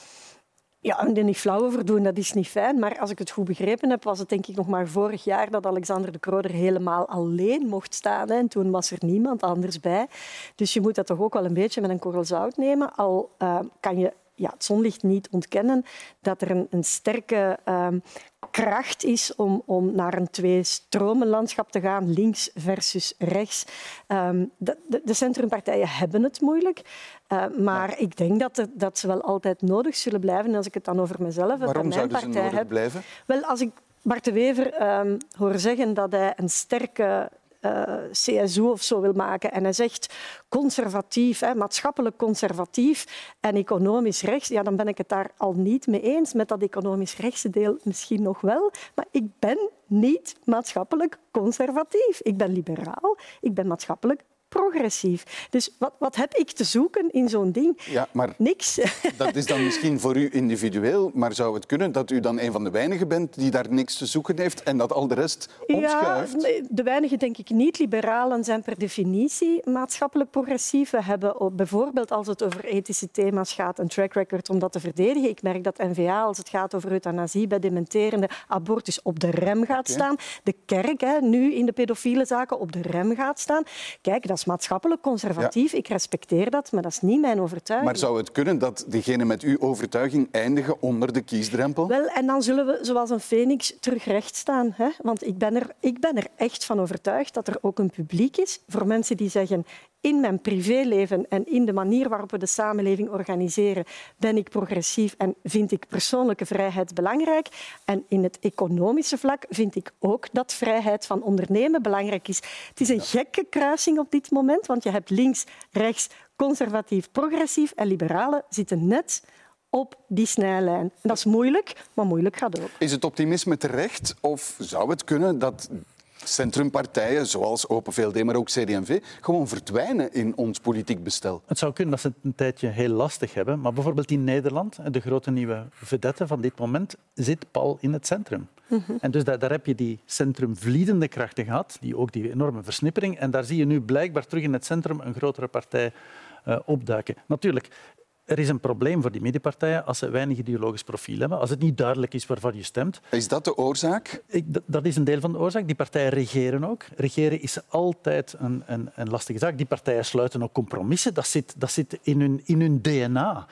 Ja, en er niet flauw over doen, dat is niet fijn. Maar als ik het goed begrepen heb, was het denk ik nog maar vorig jaar dat Alexander de Croo er helemaal alleen mocht staan. En toen was er niemand anders bij. Dus je moet dat toch ook wel een beetje met een korrel zout nemen. Al uh, kan je ja, het zonlicht niet ontkennen dat er een, een sterke uh, kracht is om, om naar een twee-stromenlandschap te gaan, links versus rechts. Um, de, de, de, centrumpartijen hebben het moeilijk, uh, maar ja. ik denk dat, dat ze wel altijd nodig zullen blijven. En als ik het dan over mezelf Waarom mijn zouden ze partij nodig heb, blijven? Wel, als ik Bart de Wever um, hoor zeggen dat hij een sterke CSU of zo wil maken. En hij zegt conservatief, hè, maatschappelijk conservatief en economisch rechts. Ja, dan ben ik het daar al niet mee eens. Met dat economisch rechtse deel misschien nog wel. Maar ik ben niet maatschappelijk conservatief. Ik ben liberaal. Ik ben maatschappelijk progressief. Dus wat, wat heb ik te zoeken in zo'n ding? Ja, maar Niks. Dat is dan misschien voor u individueel, maar zou het kunnen dat u dan een van de weinigen bent die daar niks te zoeken heeft en dat al de rest opschuift? Ja, de weinigen denk ik niet. Liberalen zijn per definitie maatschappelijk progressief. We hebben bijvoorbeeld als het over ethische thema's gaat een track record om dat te verdedigen. Ik merk dat N-VA, als het gaat over euthanasie bij dementerende abortus, op de rem gaat okay. staan. De kerk, hè, nu in de pedofiele zaken, op de rem gaat staan. Kijk, dat is maatschappelijk conservatief. Ja. Ik respecteer dat, maar dat is niet mijn overtuiging. Maar zou het kunnen dat diegenen met uw overtuiging eindigen onder de kiesdrempel? Wel, en dan zullen we zoals een phoenix terug recht staan. Hè? Want ik ben, er, ik ben er echt van overtuigd dat er ook een publiek is voor mensen die zeggen in mijn privéleven en in de manier waarop we de samenleving organiseren, ben ik progressief en vind ik persoonlijke vrijheid belangrijk. En in het economische vlak vind ik ook dat vrijheid van ondernemen belangrijk is. Het is een gekke kruising op dit moment, want je hebt links, rechts, conservatief, progressief en liberalen zitten net op die snijlijn. En dat is moeilijk, maar moeilijk gaat ook. Is het optimisme terecht of zou het kunnen dat centrumpartijen zoals Open VLD, maar ook CD&V, gewoon verdwijnen in ons politiek bestel? Het zou kunnen dat ze het een tijdje heel lastig hebben, maar bijvoorbeeld in Nederland, de grote nieuwe vedette van dit moment, zit Paul in het centrum. Mhm. En dus daar, daar, heb je die centrumvliedende krachten gehad, die ook die enorme versnippering. En daar zie je nu blijkbaar terug in het centrum een grotere partij uh, opduiken. Natuurlijk, er is een probleem voor die middenpartijen als ze weinig ideologisch profiel hebben, als het niet duidelijk is waarvan je stemt. Is dat de oorzaak? Ik, dat is een deel van de oorzaak. Die partijen regeren ook. Regeren is altijd een, een, een lastige zaak. Die partijen sluiten ook compromissen. Dat zit, dat zit in, hun, in hun DNA.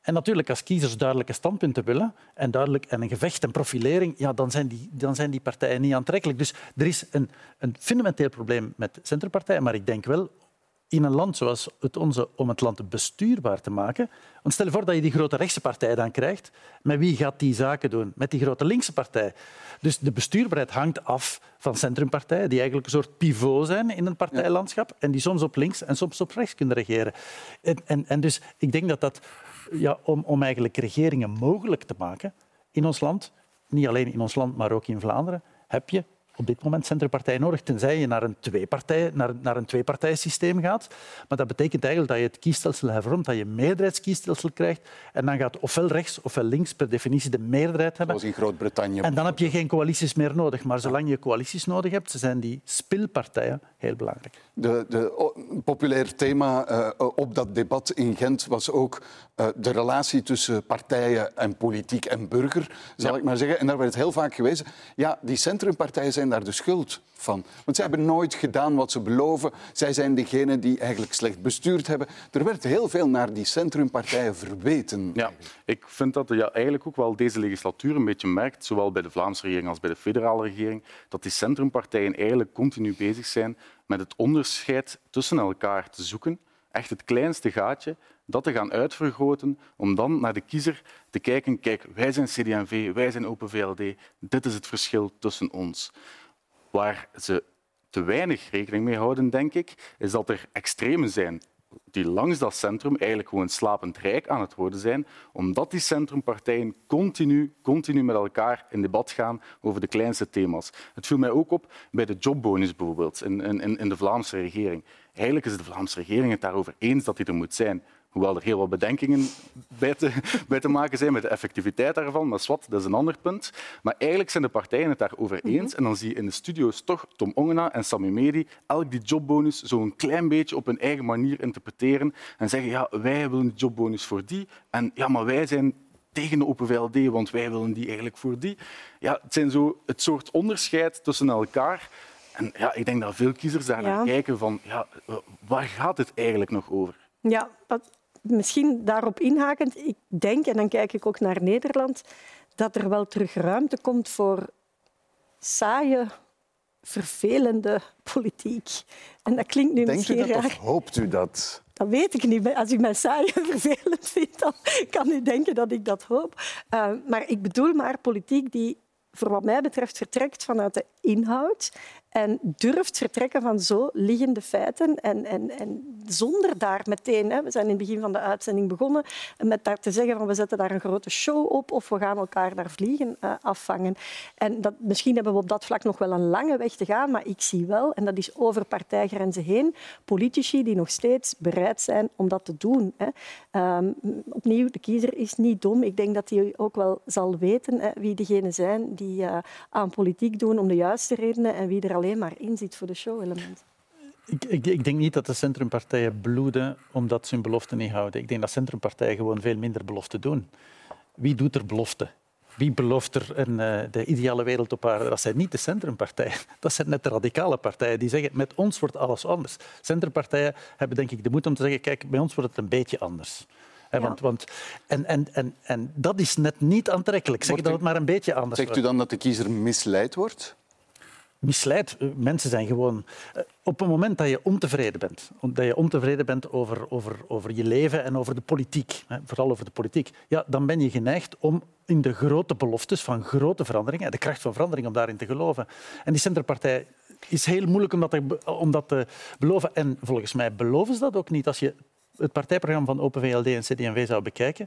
En natuurlijk, als kiezers duidelijke standpunten willen en, duidelijk, en een gevecht en profilering, ja, dan, zijn die, dan zijn die partijen niet aantrekkelijk. Dus er is een, een fundamenteel probleem met centrumpartijen, maar ik denk wel in een land zoals het onze om het land bestuurbaar te maken. Want stel je voor dat je die grote rechtse partij dan krijgt. Met wie gaat die zaken doen? Met die grote linkse partij. Dus de bestuurbaarheid hangt af van centrumpartijen, die eigenlijk een soort pivot zijn in een partijlandschap en die soms op links en soms op rechts kunnen regeren. En, en, en dus ik denk dat dat, ja, om, om eigenlijk regeringen mogelijk te maken in ons land, niet alleen in ons land, maar ook in Vlaanderen, heb je op dit moment centrumpartij nodig, tenzij je naar een, tweepartij, naar, naar een tweepartijsysteem gaat. Maar dat betekent eigenlijk dat je het kiesstelsel hervormt, dat je een meerderheidskiesstelsel krijgt. En dan gaat ofwel rechts ofwel links per definitie de meerderheid hebben. Zoals in Groot-Brittannië. En dan heb je geen coalities meer nodig. Maar zolang je coalities nodig hebt, zijn die spilpartijen heel belangrijk. De, de populair thema uh, op dat debat in Gent was ook uh, de relatie tussen partijen en politiek en burger, zal ik maar zeggen. En daar werd heel vaak gewezen, ja, die centrumpartijen zijn daar de schuld van. Want zij hebben nooit gedaan wat ze beloven. Zij zijn degene die eigenlijk slecht bestuurd hebben. Er werd heel veel naar die centrumpartijen verweten. Ja, ik vind dat ja, eigenlijk ook wel deze legislatuur een beetje merkt, zowel bij de Vlaamse regering als bij de federale regering, dat die centrumpartijen eigenlijk continu bezig zijn met het onderscheid tussen elkaar te zoeken. Echt het kleinste gaatje, dat te gaan uitvergroten, om dan naar de kiezer te kijken, kijk, wij zijn CD&V, wij zijn Open VLD, dit is het verschil tussen ons. Waar ze te weinig rekening mee houden, denk ik, is dat er extremen zijn die langs dat centrum eigenlijk gewoon slapend rijk aan het worden zijn, omdat die centrumpartijen continu, continu met elkaar in debat gaan over de kleinste thema's. Het viel mij ook op bij de jobbonus bijvoorbeeld in, in, in de Vlaamse regering. Eigenlijk is de Vlaamse regering het daarover eens dat die er moet zijn. Hoewel er heel wat bedenkingen bij te, bij te maken zijn met de effectiviteit daarvan. Maar wat, dat is een ander punt. Maar eigenlijk zijn de partijen het daarover mhm. eens. En dan zie je in de studio's toch Tom Ongena en Sami Medi elk die jobbonus zo een klein beetje op hun eigen manier interpreteren. En zeggen, ja, wij willen die jobbonus voor die. En ja, maar wij zijn tegen de Open VLD, want wij willen die eigenlijk voor die. Ja, het zijn zo het soort onderscheid tussen elkaar. En ja, ik denk dat veel kiezers daar naar kijken van, ja, waar gaat het eigenlijk nog over? Ja, misschien daarop inhakend, ik denk, en dan kijk ik ook naar Nederland, dat er wel terug ruimte komt voor saaie, vervelende politiek. En dat klinkt nu Denkt misschien u dat raar. of hoopt u dat? Dat weet ik niet. Als u mij saai en vervelend vindt, dan kan u denken dat ik dat hoop. Uh, maar ik bedoel maar politiek die voor wat mij betreft vertrekt vanuit de inhoud en durft vertrekken van zo liggende feiten en, en, en zonder daar meteen, hè, we zijn in het begin van de uitzending begonnen, met daar te zeggen van we zetten daar een grote show op of we gaan elkaar daar vliegen uh, afvangen. En dat, misschien hebben we op dat vlak nog wel een lange weg te gaan, maar ik zie wel, en dat is over partijgrenzen heen, politici die nog steeds bereid zijn om dat te doen. Hè. Um, opnieuw, de kiezer is niet dom. Ik denk dat hij ook wel zal weten hè, wie degenen zijn die uh, aan politiek doen om de juiste redenen en wie er al alleen maar in zit voor de show-element. Ik, ik, ik, denk niet dat de centrumpartijen bloeden omdat ze hun beloften niet houden. Ik denk dat centrumpartijen gewoon veel minder beloften doen. Wie doet er beloften? Wie belooft er een, uh, de ideale wereld op aarde? Dat zijn niet de centrumpartijen. Dat zijn net de radicale partijen die zeggen met ons wordt alles anders. Centrumpartijen hebben denk ik de moed om te zeggen kijk, bij ons wordt het een beetje anders. Ja. Want, want, en, en, en, en dat is net niet aantrekkelijk. Zeg dat het maar een beetje anders Zegt u dan dat de kiezer misleid wordt? Misleidt. Eh, mensen zijn gewoon... Eh, op het moment dat je ontevreden bent, dat je ontevreden bent over, over, over je leven en over de politiek, vooral over de politiek, ja, dan ben je geneigd om in de grote beloftes van grote veranderingen, de kracht van verandering, om daarin te geloven. En die centrumpartij is heel moeilijk om dat, te, om beloven. En volgens mij beloven ze dat ook niet. Als je het partijprogramma van Open VLD en CD&V zou bekijken,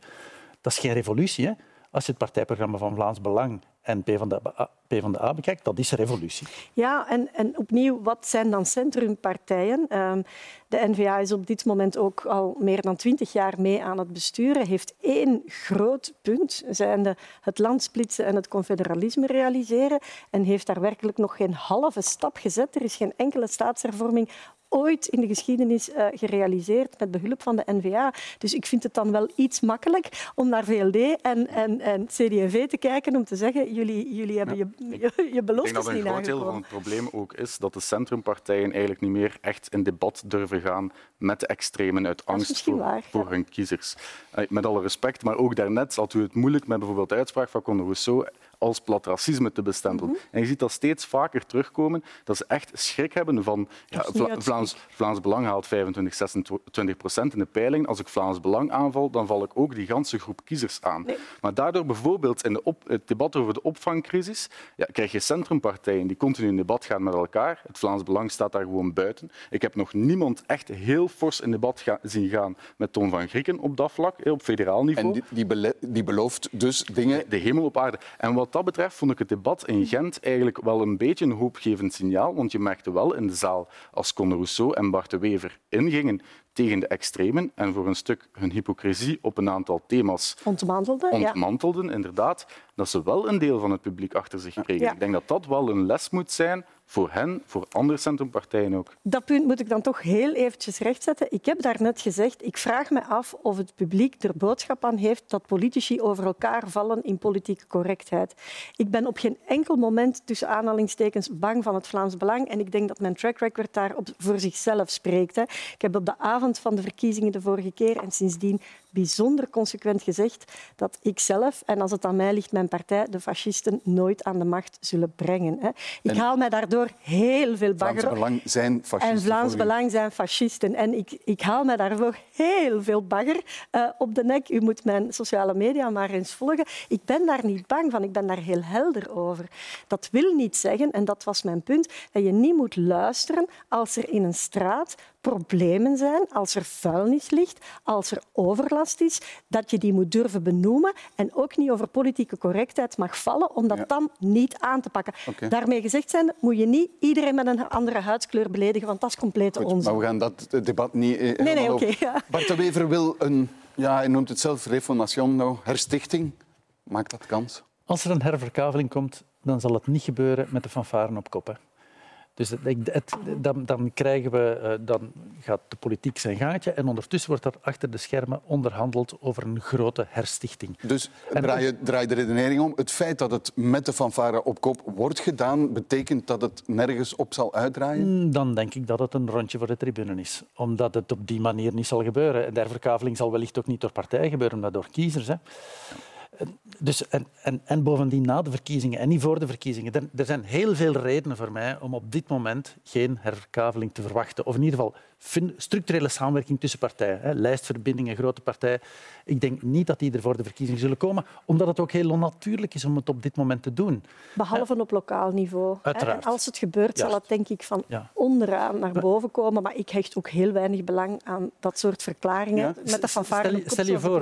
Dat is geen revolutie. Hè? Als je het partijprogramma van Vlaams Belang en PvdA, PvdA bekijkt, dat is revolutie. Ja, en, en opnieuw, wat zijn dan centrumpartijen? Um, de N-VA is op dit moment ook al meer dan twintig jaar mee aan het besturen. Heeft één groot punt, zijnde het land splitsen en het confederalisme realiseren. En heeft daar werkelijk nog geen halve stap gezet. Er is geen enkele staatshervorming ooit in de geschiedenis uh, gerealiseerd met behulp van de NVA. Dus ik vind het dan wel iets makkelijk om naar VLD en, en, en CD&V te kijken om te zeggen jullie, jullie hebben ja, je, je, beloftes niet Ik denk dat een groot deel van het probleem ook is dat de centrumpartijen eigenlijk niet meer echt in debat durven gaan met de extremen uit angst voor, waar, voor hun kiezers. Uh, met alle respect, maar ook daarnet had u het moeilijk met bijvoorbeeld de uitspraak van Conor Rousseau als plat racisme te bestempelen. Mm -hmm. En je ziet dat steeds vaker terugkomen, dat ze echt schrik hebben van ja, Vla Vlaams, Vlaams Belang haalt 25, 26 procent in de peiling. Als ik Vlaams Belang aanval, dan val ik ook die ganse groep kiezers aan. Nee. Maar daardoor bijvoorbeeld in de op, het debat over de opvangcrisis ja, krijg je centrumpartijen die continu in debat gaan met elkaar. Het Vlaams Belang staat daar gewoon buiten. Ik heb nog niemand echt heel fors in debat ga zien gaan met Tom van Grieken op dat vlak, op federaal niveau. En die, die, die belooft dus dingen... De hemel op aarde. En wat wat dat betreft vond ik het debat in Gent eigenlijk wel een beetje een hoopgevend signaal. Want je merkte wel in de zaal, als Conor Rousseau en Bart de Wever ingingen tegen de extremen en voor een stuk hun hypocrisie op een aantal thema's ontmantelden, ontmantelden ja. inderdaad, dat ze wel een deel van het publiek achter zich kregen. Ja. Ik denk dat dat wel een les moet zijn voor hen, voor andere centrumpartijen ook. Dat punt moet ik dan toch heel eventjes rechtzetten. Ik heb daarnet gezegd, ik vraag me af of het publiek er boodschap aan heeft dat politici over elkaar vallen in politieke correctheid. Ik ben op geen enkel moment tussen aanhalingstekens bang van het Vlaams Belang en ik denk dat mijn track record daar op, voor zichzelf spreekt. Hè. Ik heb op de avond van de verkiezingen de vorige keer en sindsdien bijzonder consequent gezegd dat ik zelf, en als het aan mij ligt, mijn partij, de fascisten nooit aan de macht zullen brengen. Hè. Ik en haal mij daardoor heel veel bagger Vlaams Belang zijn fascisten. En Vlaams Belang zijn fascisten. En ik, ik haal mij daarvoor heel veel bagger uh, op de nek. U moet mijn sociale media maar eens volgen. Ik ben daar niet bang van. Ik ben daar heel helder over. Dat wil niet zeggen, en dat was mijn punt, dat je niet moet luisteren als er in een straat problemen zijn, als er vuilnis ligt, als er overlast is, dat je die moet durven benoemen en ook niet over politieke correctheid mag vallen om dat ja. dan niet aan te pakken. Okay. Daarmee gezegd zijn, moet je niet iedereen met een andere huidskleur beledigen, want dat is complete Goed, onzin. Maar we gaan dat debat niet eh, nee, nee, okay, ja. Bart de Wever wil een, ja, hij noemt het zelf reformation, nou, herstichting. Maakt dat kans? Als er een herverkaveling komt, dan zal het niet gebeuren met de fanfaren op koppen. Dus het, het, dan, dan, krijgen we, uh, dan gaat de politiek zijn gaatje en ondertussen wordt er achter de schermen onderhandeld over een grote herstichting. Dus draai, je, draai de redenering om. Het feit dat het met de fanfare op kop wordt gedaan, betekent dat het nergens op zal uitdraaien? Mm, dan denk ik dat het een rondje voor de tribune is. Omdat het op die manier niet zal gebeuren. De herverkaveling zal wellicht ook niet door partijen gebeuren, maar door kiezers. Hè. Dus, en, en, en, bovendien na de verkiezingen en niet voor de verkiezingen. Er, er, zijn heel veel redenen voor mij om op dit moment geen herkaveling te verwachten. Of in ieder geval structurele samenwerking tussen partijen. Hè, lijstverbindingen, grote partijen. Ik denk niet dat die er voor de verkiezingen zullen komen, omdat het ook heel onnatuurlijk is om het op dit moment te doen. Behalve op lokaal niveau. Uiteraard. Als het gebeurt, zal het denk ik van ja. onderaan naar boven komen. Maar ik hecht ook heel weinig belang aan dat soort verklaringen. Ja. Met de fanfare stel, stel je voor.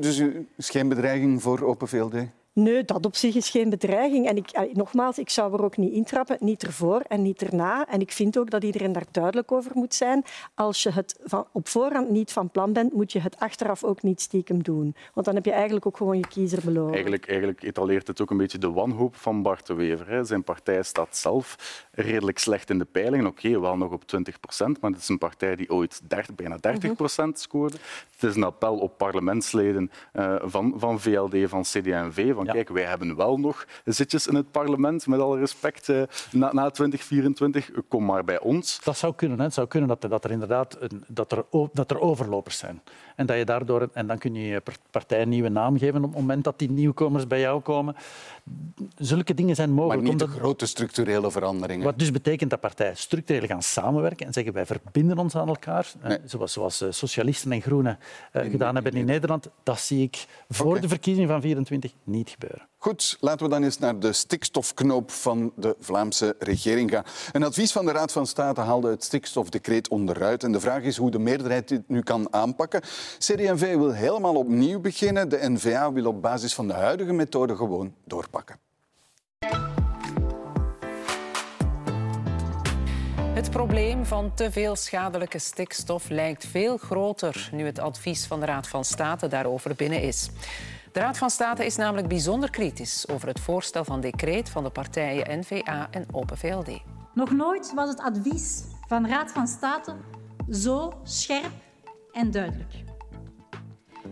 Dus er is geen bedreiging voor Open VLD? Nee, dat op zich is geen bedreiging. En ik, nogmaals, ik zou er ook niet intrappen, niet ervoor en niet erna. En ik vind ook dat iedereen daar duidelijk over moet zijn. Als je het van, op voorhand niet van plan bent, moet je het achteraf ook niet stiekem doen. Want dan heb je eigenlijk ook gewoon je kiezer beloven. Eigenlijk, eigenlijk etaleert het ook een beetje de wanhoop van Bart de Wever. Hè. Zijn partij staat zelf redelijk slecht in de peilingen. Oké, okay, wel nog op 20 procent, maar het is een partij die ooit 30, bijna 30 procent scoorde. Het is een appel op parlementsleden uh, van, van VLD, van CD&V, van ja. kijk, wij hebben wel nog zitjes in het parlement, met alle respect, uh, na, na 2024, kom maar bij ons. Dat zou kunnen. Hè. Het zou kunnen dat, dat er inderdaad een, dat er, dat er overlopers zijn. En, dat je daardoor, en dan kun je je partij een nieuwe naam geven op het moment dat die nieuwkomers bij jou komen. Zulke dingen zijn mogelijk. Maar niet de grote structurele veranderingen. Wat dus betekent dat partijen structureel gaan samenwerken en zeggen wij verbinden ons aan elkaar, nee. zoals, zoals socialisten en groenen uh, gedaan hebben in Nederland. Dat zie ik voor okay. de verkiezingen van 24 niet gebeuren. Goed, laten we dan eens naar de stikstofknoop van de Vlaamse regering gaan. Een advies van de Raad van State haalde het stikstofdecreet onderuit. En de vraag is hoe de meerderheid dit nu kan aanpakken. CD&V wil helemaal opnieuw beginnen. De N-VA wil op basis van de huidige methode gewoon doorpakken. Het probleem van te veel schadelijke stikstof lijkt veel groter nu het advies van de Raad van State daarover binnen is. De Raad van State is namelijk bijzonder kritisch over het voorstel van decreet van de partijen N-VA en Open VLD. Nog nooit was het advies van de Raad van State zo scherp en duidelijk.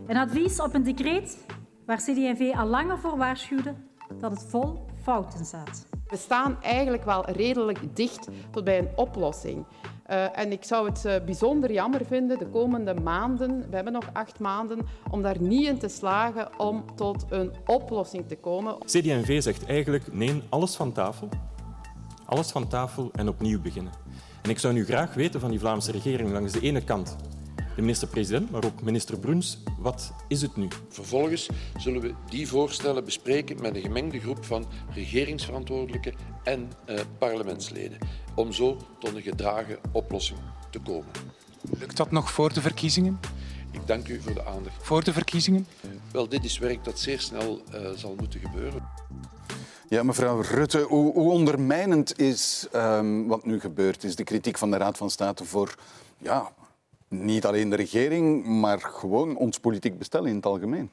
Een advies op een decreet waar CD&V al langer voor waarschuwde dat het vol fouten zat. We staan eigenlijk wel redelijk dicht tot bij een oplossing. Uh, en ik zou het uh, bijzonder jammer vinden de komende maanden, we hebben nog acht maanden, om daar niet in te slagen om tot een oplossing te komen. CD&V zegt eigenlijk nee, alles van tafel. Alles van tafel en opnieuw beginnen. En ik zou nu graag weten van die Vlaamse regering langs de ene kant de minister-president, maar ook minister Bruns. Wat is het nu? Vervolgens zullen we die voorstellen bespreken met een gemengde groep van regeringsverantwoordelijken en eh, parlementsleden, om zo tot een gedragen oplossing te komen. Lukt dat nog voor de verkiezingen? Ik dank u voor de aandacht. Voor de verkiezingen? Wel, dit is werk dat zeer snel uh, zal moeten gebeuren. Ja, mevrouw Rutte, hoe, hoe ondermijnend is um, wat nu gebeurd is, de kritiek van de Raad van State voor ja, niet alleen de regering, maar gewoon ons politiek bestel in het algemeen.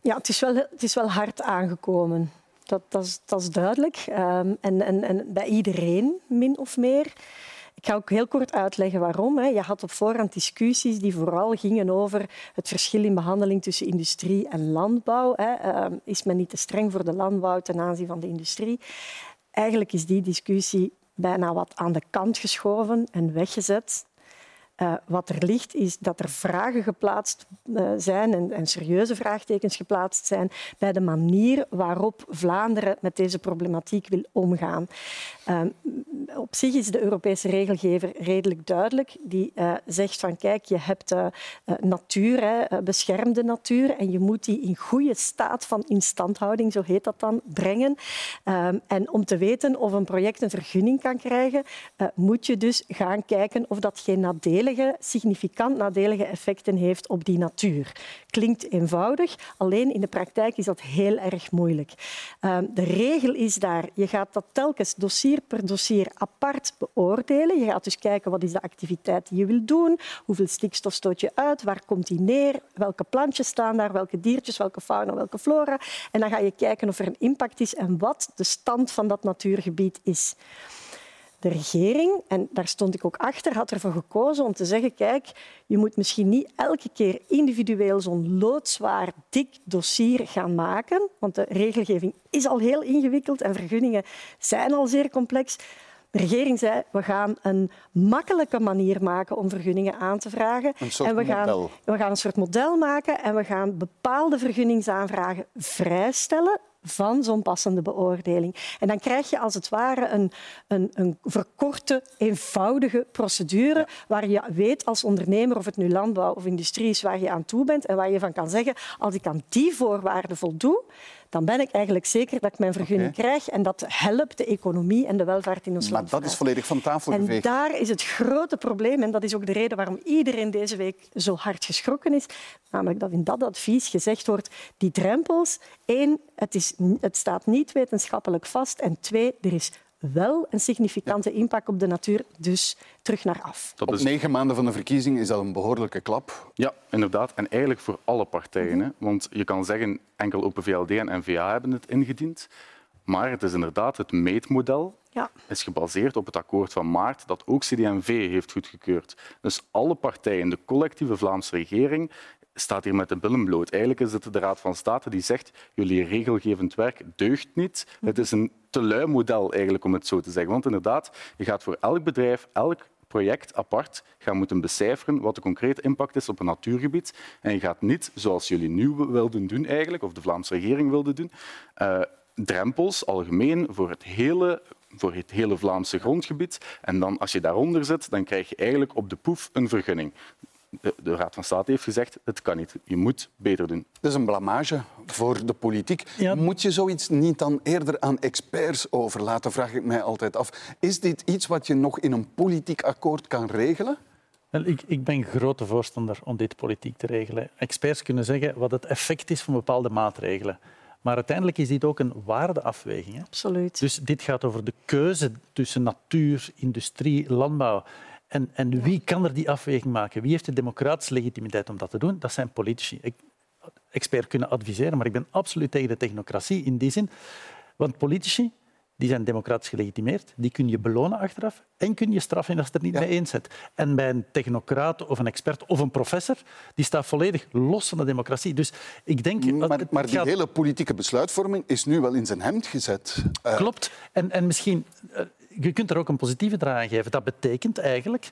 Ja, het is wel, het is wel hard aangekomen. Dat, dat, is, dat is duidelijk. Um, en, en, en bij iedereen, min of meer. Ik ga ook heel kort uitleggen waarom. Je had op voorhand discussies die vooral gingen over het verschil in behandeling tussen industrie en landbouw. Ehm, is men niet te streng voor de landbouw ten aanzien van de industrie? Eigenlijk is die discussie bijna wat aan de kant geschoven en weggezet. Uh, wat er ligt is dat er vragen geplaatst uh, zijn en, en, serieuze vraagtekens geplaatst zijn bij de manier waarop Vlaanderen met deze problematiek wil omgaan. Uh, op zich is de Europese regelgever redelijk duidelijk. Die zegt van kijk, je hebt natuur, hè, beschermde natuur, en je moet die in goede staat van instandhouding, zo heet dat dan, brengen. Ehm, en om te weten of een project een vergunning kan krijgen, moet je dus gaan kijken of dat geen significant nadelige effecten heeft op die natuur. Klinkt eenvoudig, alleen in de praktijk is dat heel erg moeilijk. Ehm, de regel is daar, je gaat dat telkens dossier per dossier apart beoordelen. Je gaat dus kijken wat is de activiteit die je wil doen, hoeveel stikstof stoot je uit, waar komt die neer, welke plantjes staan daar, welke diertjes, welke fauna, welke flora. En dan ga je kijken of er een impact is en wat de stand van dat natuurgebied is. De regering, en daar stond ik ook achter, had ervoor gekozen om te zeggen kijk, je moet misschien niet elke keer individueel zo'n loodzwaar, dik dossier gaan maken, want de regelgeving is al heel ingewikkeld en vergunningen zijn al zeer complex. De regering zei, we gaan een makkelijke manier maken om vergunningen aan te vragen. en we gaan, model. we gaan een soort model maken en we gaan bepaalde vergunningsaanvragen vrijstellen van zo'n passende beoordeling. En dan krijg je als het ware een, een, een verkorte, eenvoudige procedure waar je weet als ondernemer, of het nu landbouw of industrie is, waar je aan toe bent en waar je van kan zeggen, als ik aan die voorwaarden voldoe, dan ben ik eigenlijk zeker dat ik mijn vergunning okay. krijg en dat helpt de economie en de welvaart in ons maar land. Maar dat is volledig van tafel en geveegd. daar is het grote probleem en dat is ook de reden waarom iedereen deze week zo hard geschrokken is, namelijk dat in dat advies gezegd wordt, die drempels, één, het, is, het staat niet wetenschappelijk vast en twee, er is wel een significante impact op de natuur, dus terug naar af. Dat is... Op negen maanden van de verkiezing is dat een behoorlijke klap. Ja, inderdaad. En eigenlijk voor alle partijen. Mhm. Hè? Want je kan zeggen, enkel Open VLD en N-VA hebben het ingediend. Maar het is inderdaad het meetmodel ja. is gebaseerd op het akkoord van maart dat ook CD&V heeft goedgekeurd. Dus alle partijen, de collectieve Vlaamse regering, staat hier met de billen bloot. Eigenlijk is het de Raad van State die zegt jullie regelgevend werk deugt niet. Het is een te lui model, eigenlijk, om het zo te zeggen. Want inderdaad, je gaat voor elk bedrijf, elk project apart gaan moeten becijferen wat de concrete impact is op een natuurgebied. En je gaat niet, zoals jullie nu wilden doen, eigenlijk, of de Vlaamse regering wilde doen, uh, drempels algemeen voor het hele voor het hele Vlaamse grondgebied. En dan, als je daaronder zit, dan krijg je eigenlijk op de poef een vergunning. De, de Raad van State heeft gezegd, het kan niet. Je moet beter doen. Dat is een blamage voor de politiek. Moet je zoiets niet dan eerder aan experts overlaten, vraag ik mij altijd af. Is dit iets wat je nog in een politiek akkoord kan regelen? Wel, ik, ik, ben grote voorstander om dit politiek te regelen. Experts kunnen zeggen wat het effect is van bepaalde maatregelen. Maar uiteindelijk is dit ook een waardeafweging. Hè? Absoluut. Dus dit gaat over de keuze tussen natuur, industrie, landbouw. En, en wie kan er die afweging maken? Wie heeft de democratische legitimiteit om dat te doen? Dat zijn politici. Ik, experts kunnen adviseren, maar ik ben absoluut tegen de technocratie in die zin. Want politici die zijn democratisch gelegitimeerd, die kun je belonen achteraf en kun je straffen als je het er niet mee eens bent. En bij een technocraat of een expert of een professor, die staat volledig los van de democratie. Dus ik denk... Maar, maar die hele politieke besluitvorming is nu wel in zijn hemd gezet. Uh... Klopt. En, en misschien... Je kunt er ook een positieve draai aan geven. Dat betekent eigenlijk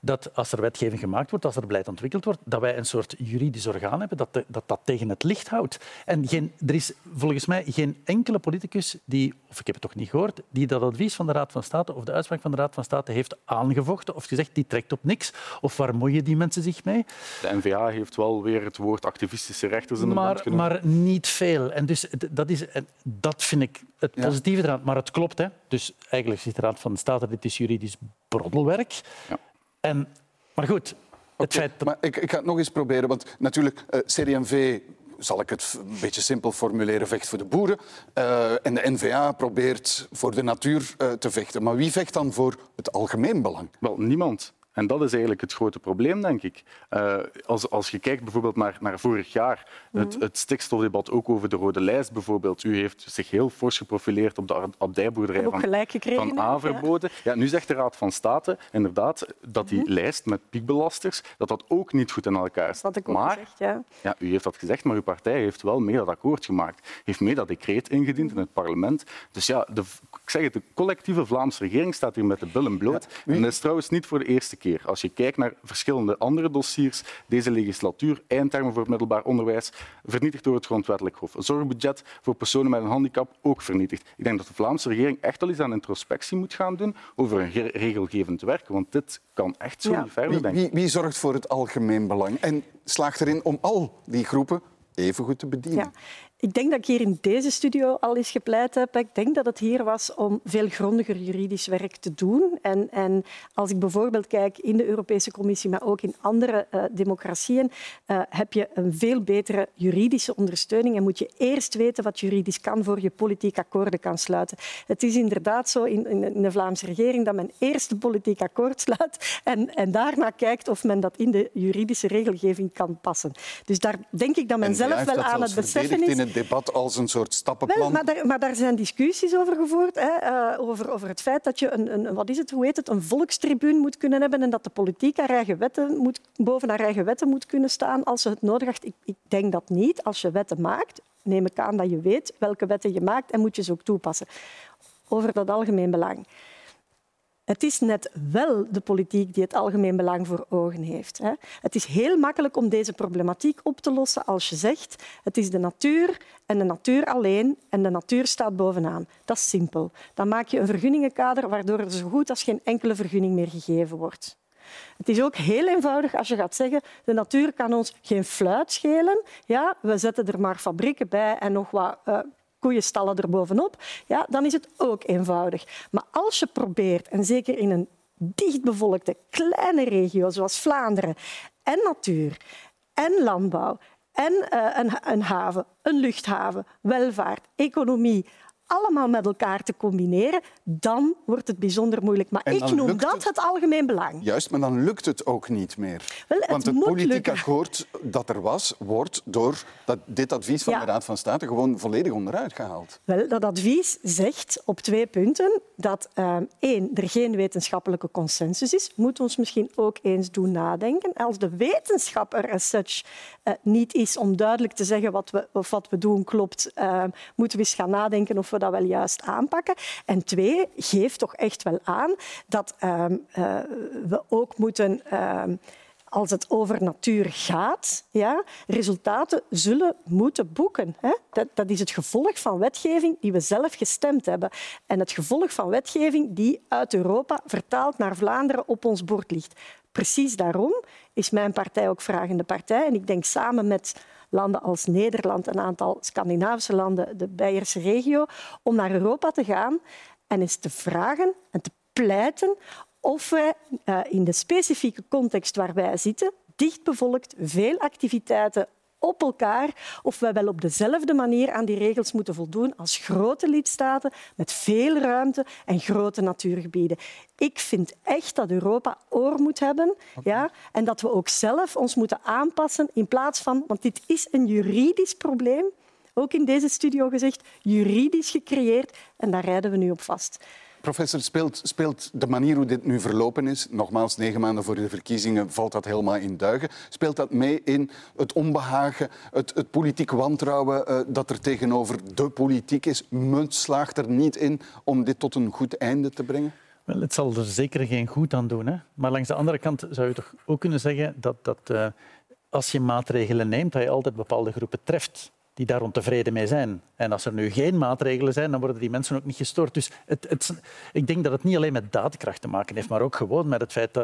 dat als er wetgeving gemaakt wordt, als er beleid ontwikkeld wordt, dat wij een soort juridisch orgaan hebben dat dat, dat tegen het licht houdt. En geen, er is volgens mij geen enkele politicus die, of ik heb het toch niet gehoord, die dat advies van de Raad van State of de uitspraak van de Raad van State heeft aangevochten of gezegd die trekt op niks. Of waar moeien die mensen zich mee? De NVA heeft wel weer het woord activistische rechters in de maar, genomen. Maar niet veel. En dus dat, is, dat vind ik het positieve eraan. Maar het klopt. Hè. Dus eigenlijk zegt de Raad van State, dit is juridisch broddelwerk. Ja. En, maar goed, het feit dat... maar ik, ik, ga het nog eens proberen, want natuurlijk, uh, CD&V zal ik het een beetje simpel formuleren, vecht voor de boeren. Uh, en de NVA probeert voor de natuur uh, te vechten. Maar wie vecht dan voor het algemeen belang? Wel, niemand. En dat is eigenlijk het grote probleem, denk ik. Uh, als, als je kijkt bijvoorbeeld naar, naar vorig jaar, mm -hmm. het, het, stikstofdebat ook over de rode lijst bijvoorbeeld. U heeft zich heel fors geprofileerd op de abdijboerderij van, van Averboden. Ja. ja. nu zegt de Raad van State inderdaad dat die mm -hmm. lijst met piekbelasters dat dat ook niet goed in elkaar staat. Dat maar, gezegd, ja. ja. U heeft dat gezegd, maar uw partij heeft wel mee dat akkoord gemaakt. Heeft mee dat decreet ingediend in het parlement. Dus ja, de, ik zeg het, de collectieve Vlaamse regering staat hier met de billen bloot. Ja. En dat is trouwens niet voor de eerste keer. Als je kijkt naar verschillende andere dossiers, deze legislatuur, eindtermen voor het middelbaar onderwijs, vernietigd door het Grondwettelijk Hof. Zorgbudget voor personen met een handicap, ook vernietigd. Ik denk dat de Vlaamse regering echt wel eens aan introspectie moet gaan doen over een regelgevend werk, want dit kan echt zo ja. niet verder, wie, denk ik. Wie, wie zorgt voor het algemeen belang en slaagt erin om al die groepen even goed te bedienen? Ja. Ik denk dat ik hier in deze studio al eens gepleit heb. Ik denk dat het hier was om veel grondiger juridisch werk te doen. En, en als ik bijvoorbeeld kijk in de Europese Commissie, maar ook in andere uh, democratieën, uh, heb je een veel betere juridische ondersteuning en moet je eerst weten wat juridisch kan voor je politiek akkoorden kan sluiten. Het is inderdaad zo in, in, de Vlaamse regering dat men eerst een politiek akkoord sluit en, en daarna kijkt of men dat in de juridische regelgeving kan passen. Dus daar denk ik dat men en zelf wel aan het beseffen is debat als een soort stappenplan. Wel, maar, daar, maar, daar, zijn discussies over gevoerd. Hè, uh, over, over, het feit dat je een, een, wat is het, hoe heet het, een volkstribuun moet kunnen hebben en dat de politiek haar eigen wetten moet, boven haar eigen wetten moet kunnen staan als ze het nodig heeft. Ik, ik denk dat niet. Als je wetten maakt, neem ik aan dat je weet welke wetten je maakt en moet je ze ook toepassen. Over dat algemeen belang. Het is net wel de politiek die het algemeen belang voor ogen heeft. Het is heel makkelijk om deze problematiek op te lossen als je zegt het is de natuur en de natuur alleen en de natuur staat bovenaan. Dat is simpel. Dan maak je een vergunningenkader waardoor er zo goed als geen enkele vergunning meer gegeven wordt. Het is ook heel eenvoudig als je gaat zeggen de natuur kan ons geen fluit schelen. Ja, we zetten er maar fabrieken bij en nog wat uh, koeienstallen erbovenop, ja, dan is het ook eenvoudig. Maar als je probeert, en zeker in een dichtbevolkte kleine regio zoals Vlaanderen, en natuur, en landbouw, en uh, een, een haven, een luchthaven, welvaart, economie, allemaal met elkaar te combineren, dan wordt het bijzonder moeilijk. Maar ik noem dat het... het algemeen belang. Juist, maar dan lukt het ook niet meer. Wel, het Want het politiek lukken. akkoord dat er was, wordt door dat, dit advies van Ja. de Raad van State gewoon volledig onderuit gehaald. Wel, dat advies zegt op twee punten dat eh, één, er geen wetenschappelijke consensus is. Moet ons misschien ook eens doen nadenken. Als de wetenschap er as such eh, niet is om duidelijk te zeggen wat we, of wat we doen klopt, eh, moeten we eens gaan nadenken of we dat wel juist aanpakken. En twee, geef toch echt wel aan dat ehm, eh, we ook moeten... ehm, als het over natuur gaat, ja, resultaten zullen moeten boeken. Hè? Dat, dat is het gevolg van wetgeving die we zelf gestemd hebben. En het gevolg van wetgeving die uit Europa vertaald naar Vlaanderen op ons bord ligt. precies daarom is mijn partij ook vragende partij. En ik denk samen met landen als Nederland, een aantal Scandinavische landen, de Beierse regio, om naar Europa te gaan en eens te vragen en te pleiten of wij uh, in de specifieke context waar wij zitten, dichtbevolkt, veel activiteiten op elkaar of wij wel op dezelfde manier aan die regels moeten voldoen als grote lidstaten met veel ruimte en grote natuurgebieden. Ik vind echt dat Europa oor moet hebben ja, en dat we ook zelf ons moeten aanpassen in plaats van, want dit is een juridisch probleem, ook in deze studio gezegd, juridisch gecreëerd en daar rijden we nu op vast. Professor, speelt, speelt de manier hoe dit nu verlopen is, nogmaals negen maanden voor de verkiezingen valt dat helemaal in duigen, speelt dat mee in het onbehagen, het, het politiek wantrouwen uh, dat er tegenover de politiek is? Munt slaagt er niet in om dit tot een goed einde te brengen? Wel, het zal er zeker geen goed aan doen. Hè? Maar langs de andere kant zou je toch ook kunnen zeggen dat, dat uh, als je maatregelen neemt, dat je altijd bepaalde groepen treft die daar ontevreden mee zijn. En als er nu geen maatregelen zijn, dan worden die mensen ook niet gestoord. Dus het, het, ik denk dat het niet alleen met daadkracht te maken heeft, maar ook gewoon met het feit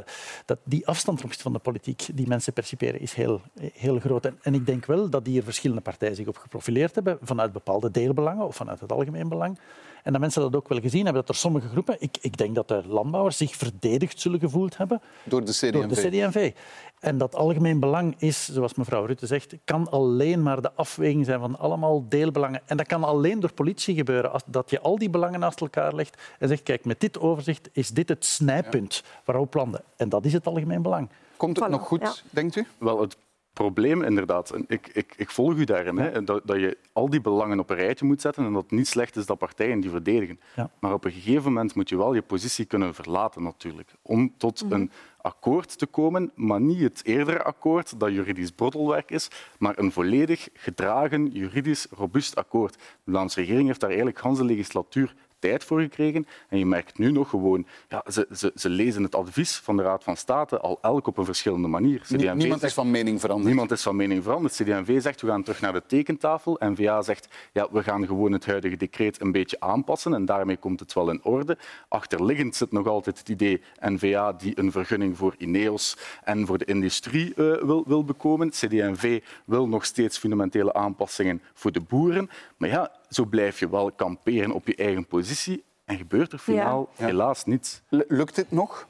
dat, die afstand van de politiek die mensen perciperen is heel, heel groot. En, en ik denk wel dat hier verschillende partijen zich op geprofileerd hebben vanuit bepaalde deelbelangen of vanuit het algemeen belang. En dat mensen dat ook wel gezien hebben, dat er sommige groepen, ik, ik denk dat de landbouwers zich verdedigd zullen gevoeld hebben door de CD&V. Door de CD&V. En dat algemeen belang is, zoals mevrouw Rutte zegt, kan alleen maar de afweging zijn van allemaal deelbelangen. En dat kan alleen door politie gebeuren. Als, dat je al die belangen naast elkaar legt en zegt, kijk, met dit overzicht is dit het snijpunt waarop landen. En dat is het algemeen belang. Komt het nog goed, denkt u? Wel, het probleem inderdaad. Ik, ik, ik volg u daarin. Hè, dat, dat, je al die belangen op een rijtje moet zetten en dat het niet slecht is dat partijen die verdedigen. Ja. Maar op een gegeven moment moet je wel je positie kunnen verlaten natuurlijk. Om tot mhm. een akkoord te komen, maar niet het eerdere akkoord dat juridisch broddelwerk is, maar een volledig gedragen, juridisch robuust akkoord. De Vlaamse regering heeft daar eigenlijk de legislatuur tijd voor gekregen. En je merkt nu nog gewoon, ja, ze, ze, ze lezen het advies van de Raad van State al elk op een verschillende manier. CD&V niemand is van mening veranderd. Niemand is van mening veranderd. CD&V zegt, we gaan terug naar de tekentafel. N-VA zegt, ja, we gaan gewoon het huidige decreet een beetje aanpassen en daarmee komt het wel in orde. Achterliggend zit nog altijd het idee N-VA die een vergunning voor INEOS en voor de industrie uh, wil, wil bekomen. CD&V wil nog steeds fundamentele aanpassingen voor de boeren. Maar ja, zo blijf je wel kamperen op je eigen positie en gebeurt er finaal helaas niets. Lukt dit nog?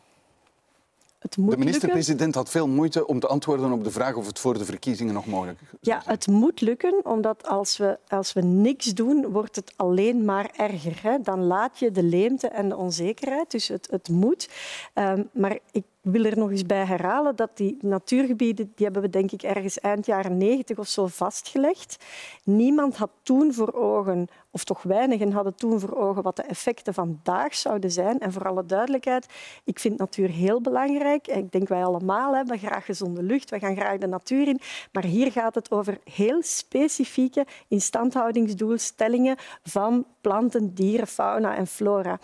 de minister-president had veel moeite om te antwoorden op de vraag of het voor de verkiezingen nog mogelijk is. Ja, het moet lukken, omdat als we, als we niks doen, wordt het alleen maar erger. Hè? Dan laat je de leemte en de onzekerheid. Dus het, het moet. Um, maar ik wil er nog eens bij herhalen dat die natuurgebieden, die hebben we denk ik ergens eind jaren negentig of zo vastgelegd. Niemand had toen voor ogen, of toch weinigen hadden toen voor ogen, wat de effecten vandaag zouden zijn. En voor alle duidelijkheid, ik vind natuur heel belangrijk. Ik denk wij allemaal hebben graag gezonde lucht, we gaan graag de natuur in. Maar hier gaat het over heel specifieke instandhoudingsdoelstellingen van planten, dieren, fauna en flora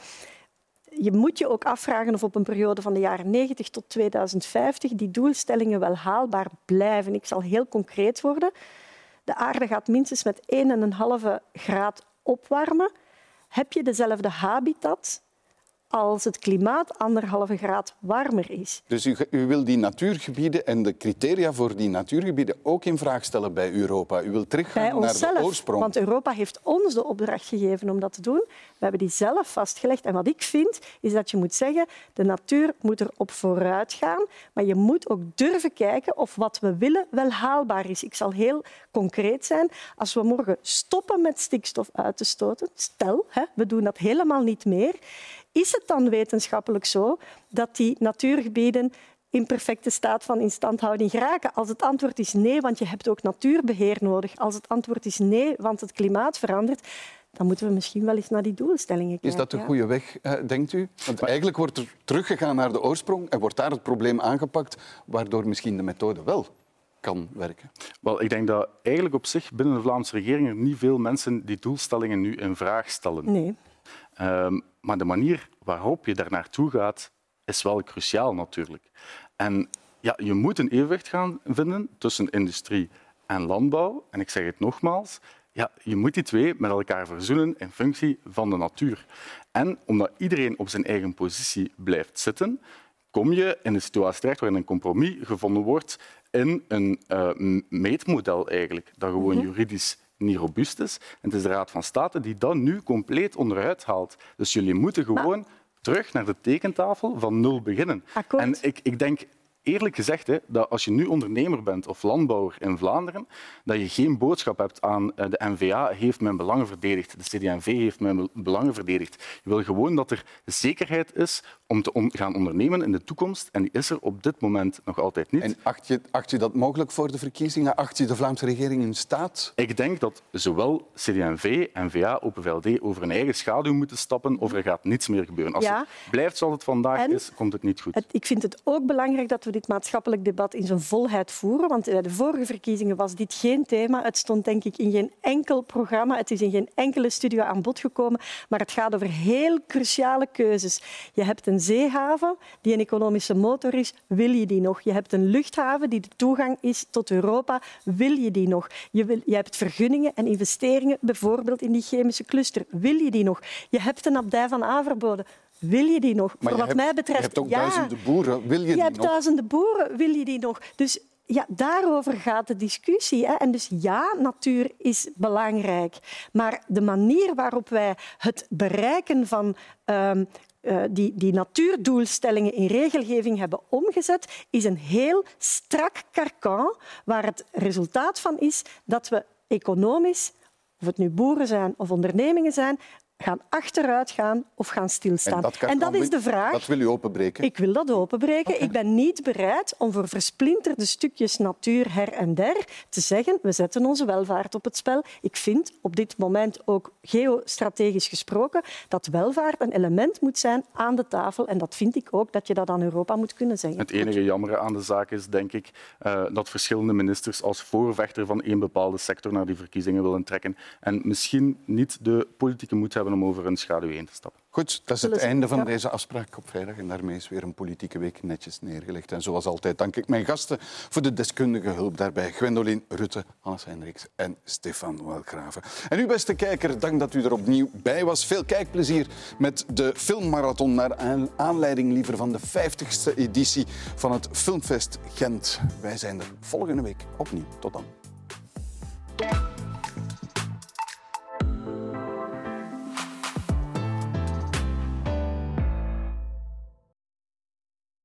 je moet je ook afvragen of op een periode van de jaren 90 tot 2050 die doelstellingen wel haalbaar blijven. Ik zal heel concreet worden. De aarde gaat minstens met 1,5 graad opwarmen. Heb je dezelfde habitat als het klimaat anderhalve graad warmer is. Dus u, u, wil die natuurgebieden en de criteria voor die natuurgebieden ook in vraag stellen bij Europa? U wil teruggaan naar de oorsprong? Want Europa heeft ons de opdracht gegeven om dat te doen. We hebben die zelf vastgelegd. En wat ik vind, is dat je moet zeggen, de natuur moet erop vooruit gaan, maar je moet ook durven kijken of wat we willen wel haalbaar is. Ik zal heel concreet zijn. Als we morgen stoppen met stikstof uit te stoten, stel, hè, we doen dat helemaal niet meer, is het dan wetenschappelijk zo dat die natuurgebieden in perfecte staat van instandhouding geraken? Als het antwoord is nee, want je hebt ook natuurbeheer nodig. Als het antwoord is nee, want het klimaat verandert, dan moeten we misschien wel eens naar die doelstellingen kijken. Is dat de goede weg, eh, denkt u? Want eigenlijk wordt er teruggegaan naar de oorsprong en wordt daar het probleem aangepakt, waardoor misschien de methode wel kan werken? Wel, ik denk dat eigenlijk op zich binnen de Vlaamse regering er niet veel mensen die doelstellingen nu in vraag stellen. Nee. Um, maar de manier waarop je daar naartoe gaat, is wel cruciaal natuurlijk. En ja, je moet een evenwicht gaan vinden tussen industrie en landbouw. En ik zeg het nogmaals, ja, je moet die twee met elkaar verzoenen in functie van de natuur. En omdat iedereen op zijn eigen positie blijft zitten, kom je in een situatie terecht waarin een compromis gevonden wordt in een uh, meetmodel eigenlijk, dat gewoon Mhm. juridisch niet robuust is. En het is de Raad van State die dat nu compleet onderuit haalt. Dus jullie moeten gewoon terug naar de tekentafel van nul beginnen. Akkoord. En ik, ik denk eerlijk gezegd hè, dat als je nu ondernemer bent of landbouwer in Vlaanderen, dat je geen boodschap hebt aan eh, de NVA heeft mijn belangen verdedigd, de CD&V heeft mijn be- belangen verdedigd. Je wil gewoon dat er zekerheid is om te on- gaan ondernemen in de toekomst en die is er op dit moment nog altijd niet. En acht je, acht je dat mogelijk voor de verkiezingen? Acht je de Vlaamse regering in staat? Ik denk dat zowel CD&V, N-VA, Open VLD over hun eigen schaduw moeten stappen of er gaat niets meer gebeuren. Als Ja. het blijft zoals het vandaag En is, komt het niet goed. Het- ik vind het ook belangrijk dat we dit maatschappelijk debat in zijn volheid voeren. Want bij de vorige verkiezingen was dit geen thema. Het stond denk ik in geen enkel programma. Het is in geen enkele studio aan bod gekomen. Maar het gaat over heel cruciale keuzes. Je hebt een zeehaven die een economische motor is. Wil je die nog? Je hebt een luchthaven die de toegang is tot Europa. Wil je die nog? Je, wil, je hebt vergunningen en investeringen, bijvoorbeeld in die chemische cluster. Wil je die nog? Je hebt een abdij van Averboden. Wil je die nog? Maar Voor je wat hebt, mij betreft, je hebt ook ja. duizenden boeren. Wil je, Je die hebt nog? duizenden boeren, wil je die nog? Dus ja, daarover gaat de discussie. Hè. En dus ja, natuur is belangrijk. Maar de manier waarop wij het bereiken van ehm, eh, die, die natuurdoelstellingen in regelgeving hebben omgezet, is een heel strak karkan waar het resultaat van is dat we economisch, of het nu boeren zijn of ondernemingen zijn, gaan achteruit gaan of gaan stilstaan. En dat, kan- en dat is de vraag. Dat wil u openbreken. Ik wil dat openbreken. Ik ben niet bereid om voor versplinterde stukjes natuur her en der te zeggen we zetten onze welvaart op het spel. Ik vind op dit moment ook geostrategisch gesproken dat welvaart een element moet zijn aan de tafel. En dat vind ik ook dat je dat aan Europa moet kunnen zeggen. Het enige jammere aan de zaak is, denk ik, eh, dat verschillende ministers als voorvechter van één bepaalde sector naar die verkiezingen willen trekken en misschien niet de politieke moed hebben om over hun schaduw heen te stappen. Goed, dat is het einde van deze afspraak op vrijdag. En daarmee is weer een politieke week netjes neergelegd. En zoals altijd dank ik mijn gasten voor de deskundige hulp daarbij. Gwendoline Rutte, Hannes Hendricks en Stefan Welgraven. En u, beste kijker, dank dat u er opnieuw bij was. Veel kijkplezier met de filmmarathon naar aan- aanleiding liever van de 50ste editie van het Filmfest Gent. Wij zijn er volgende week opnieuw. Tot dan.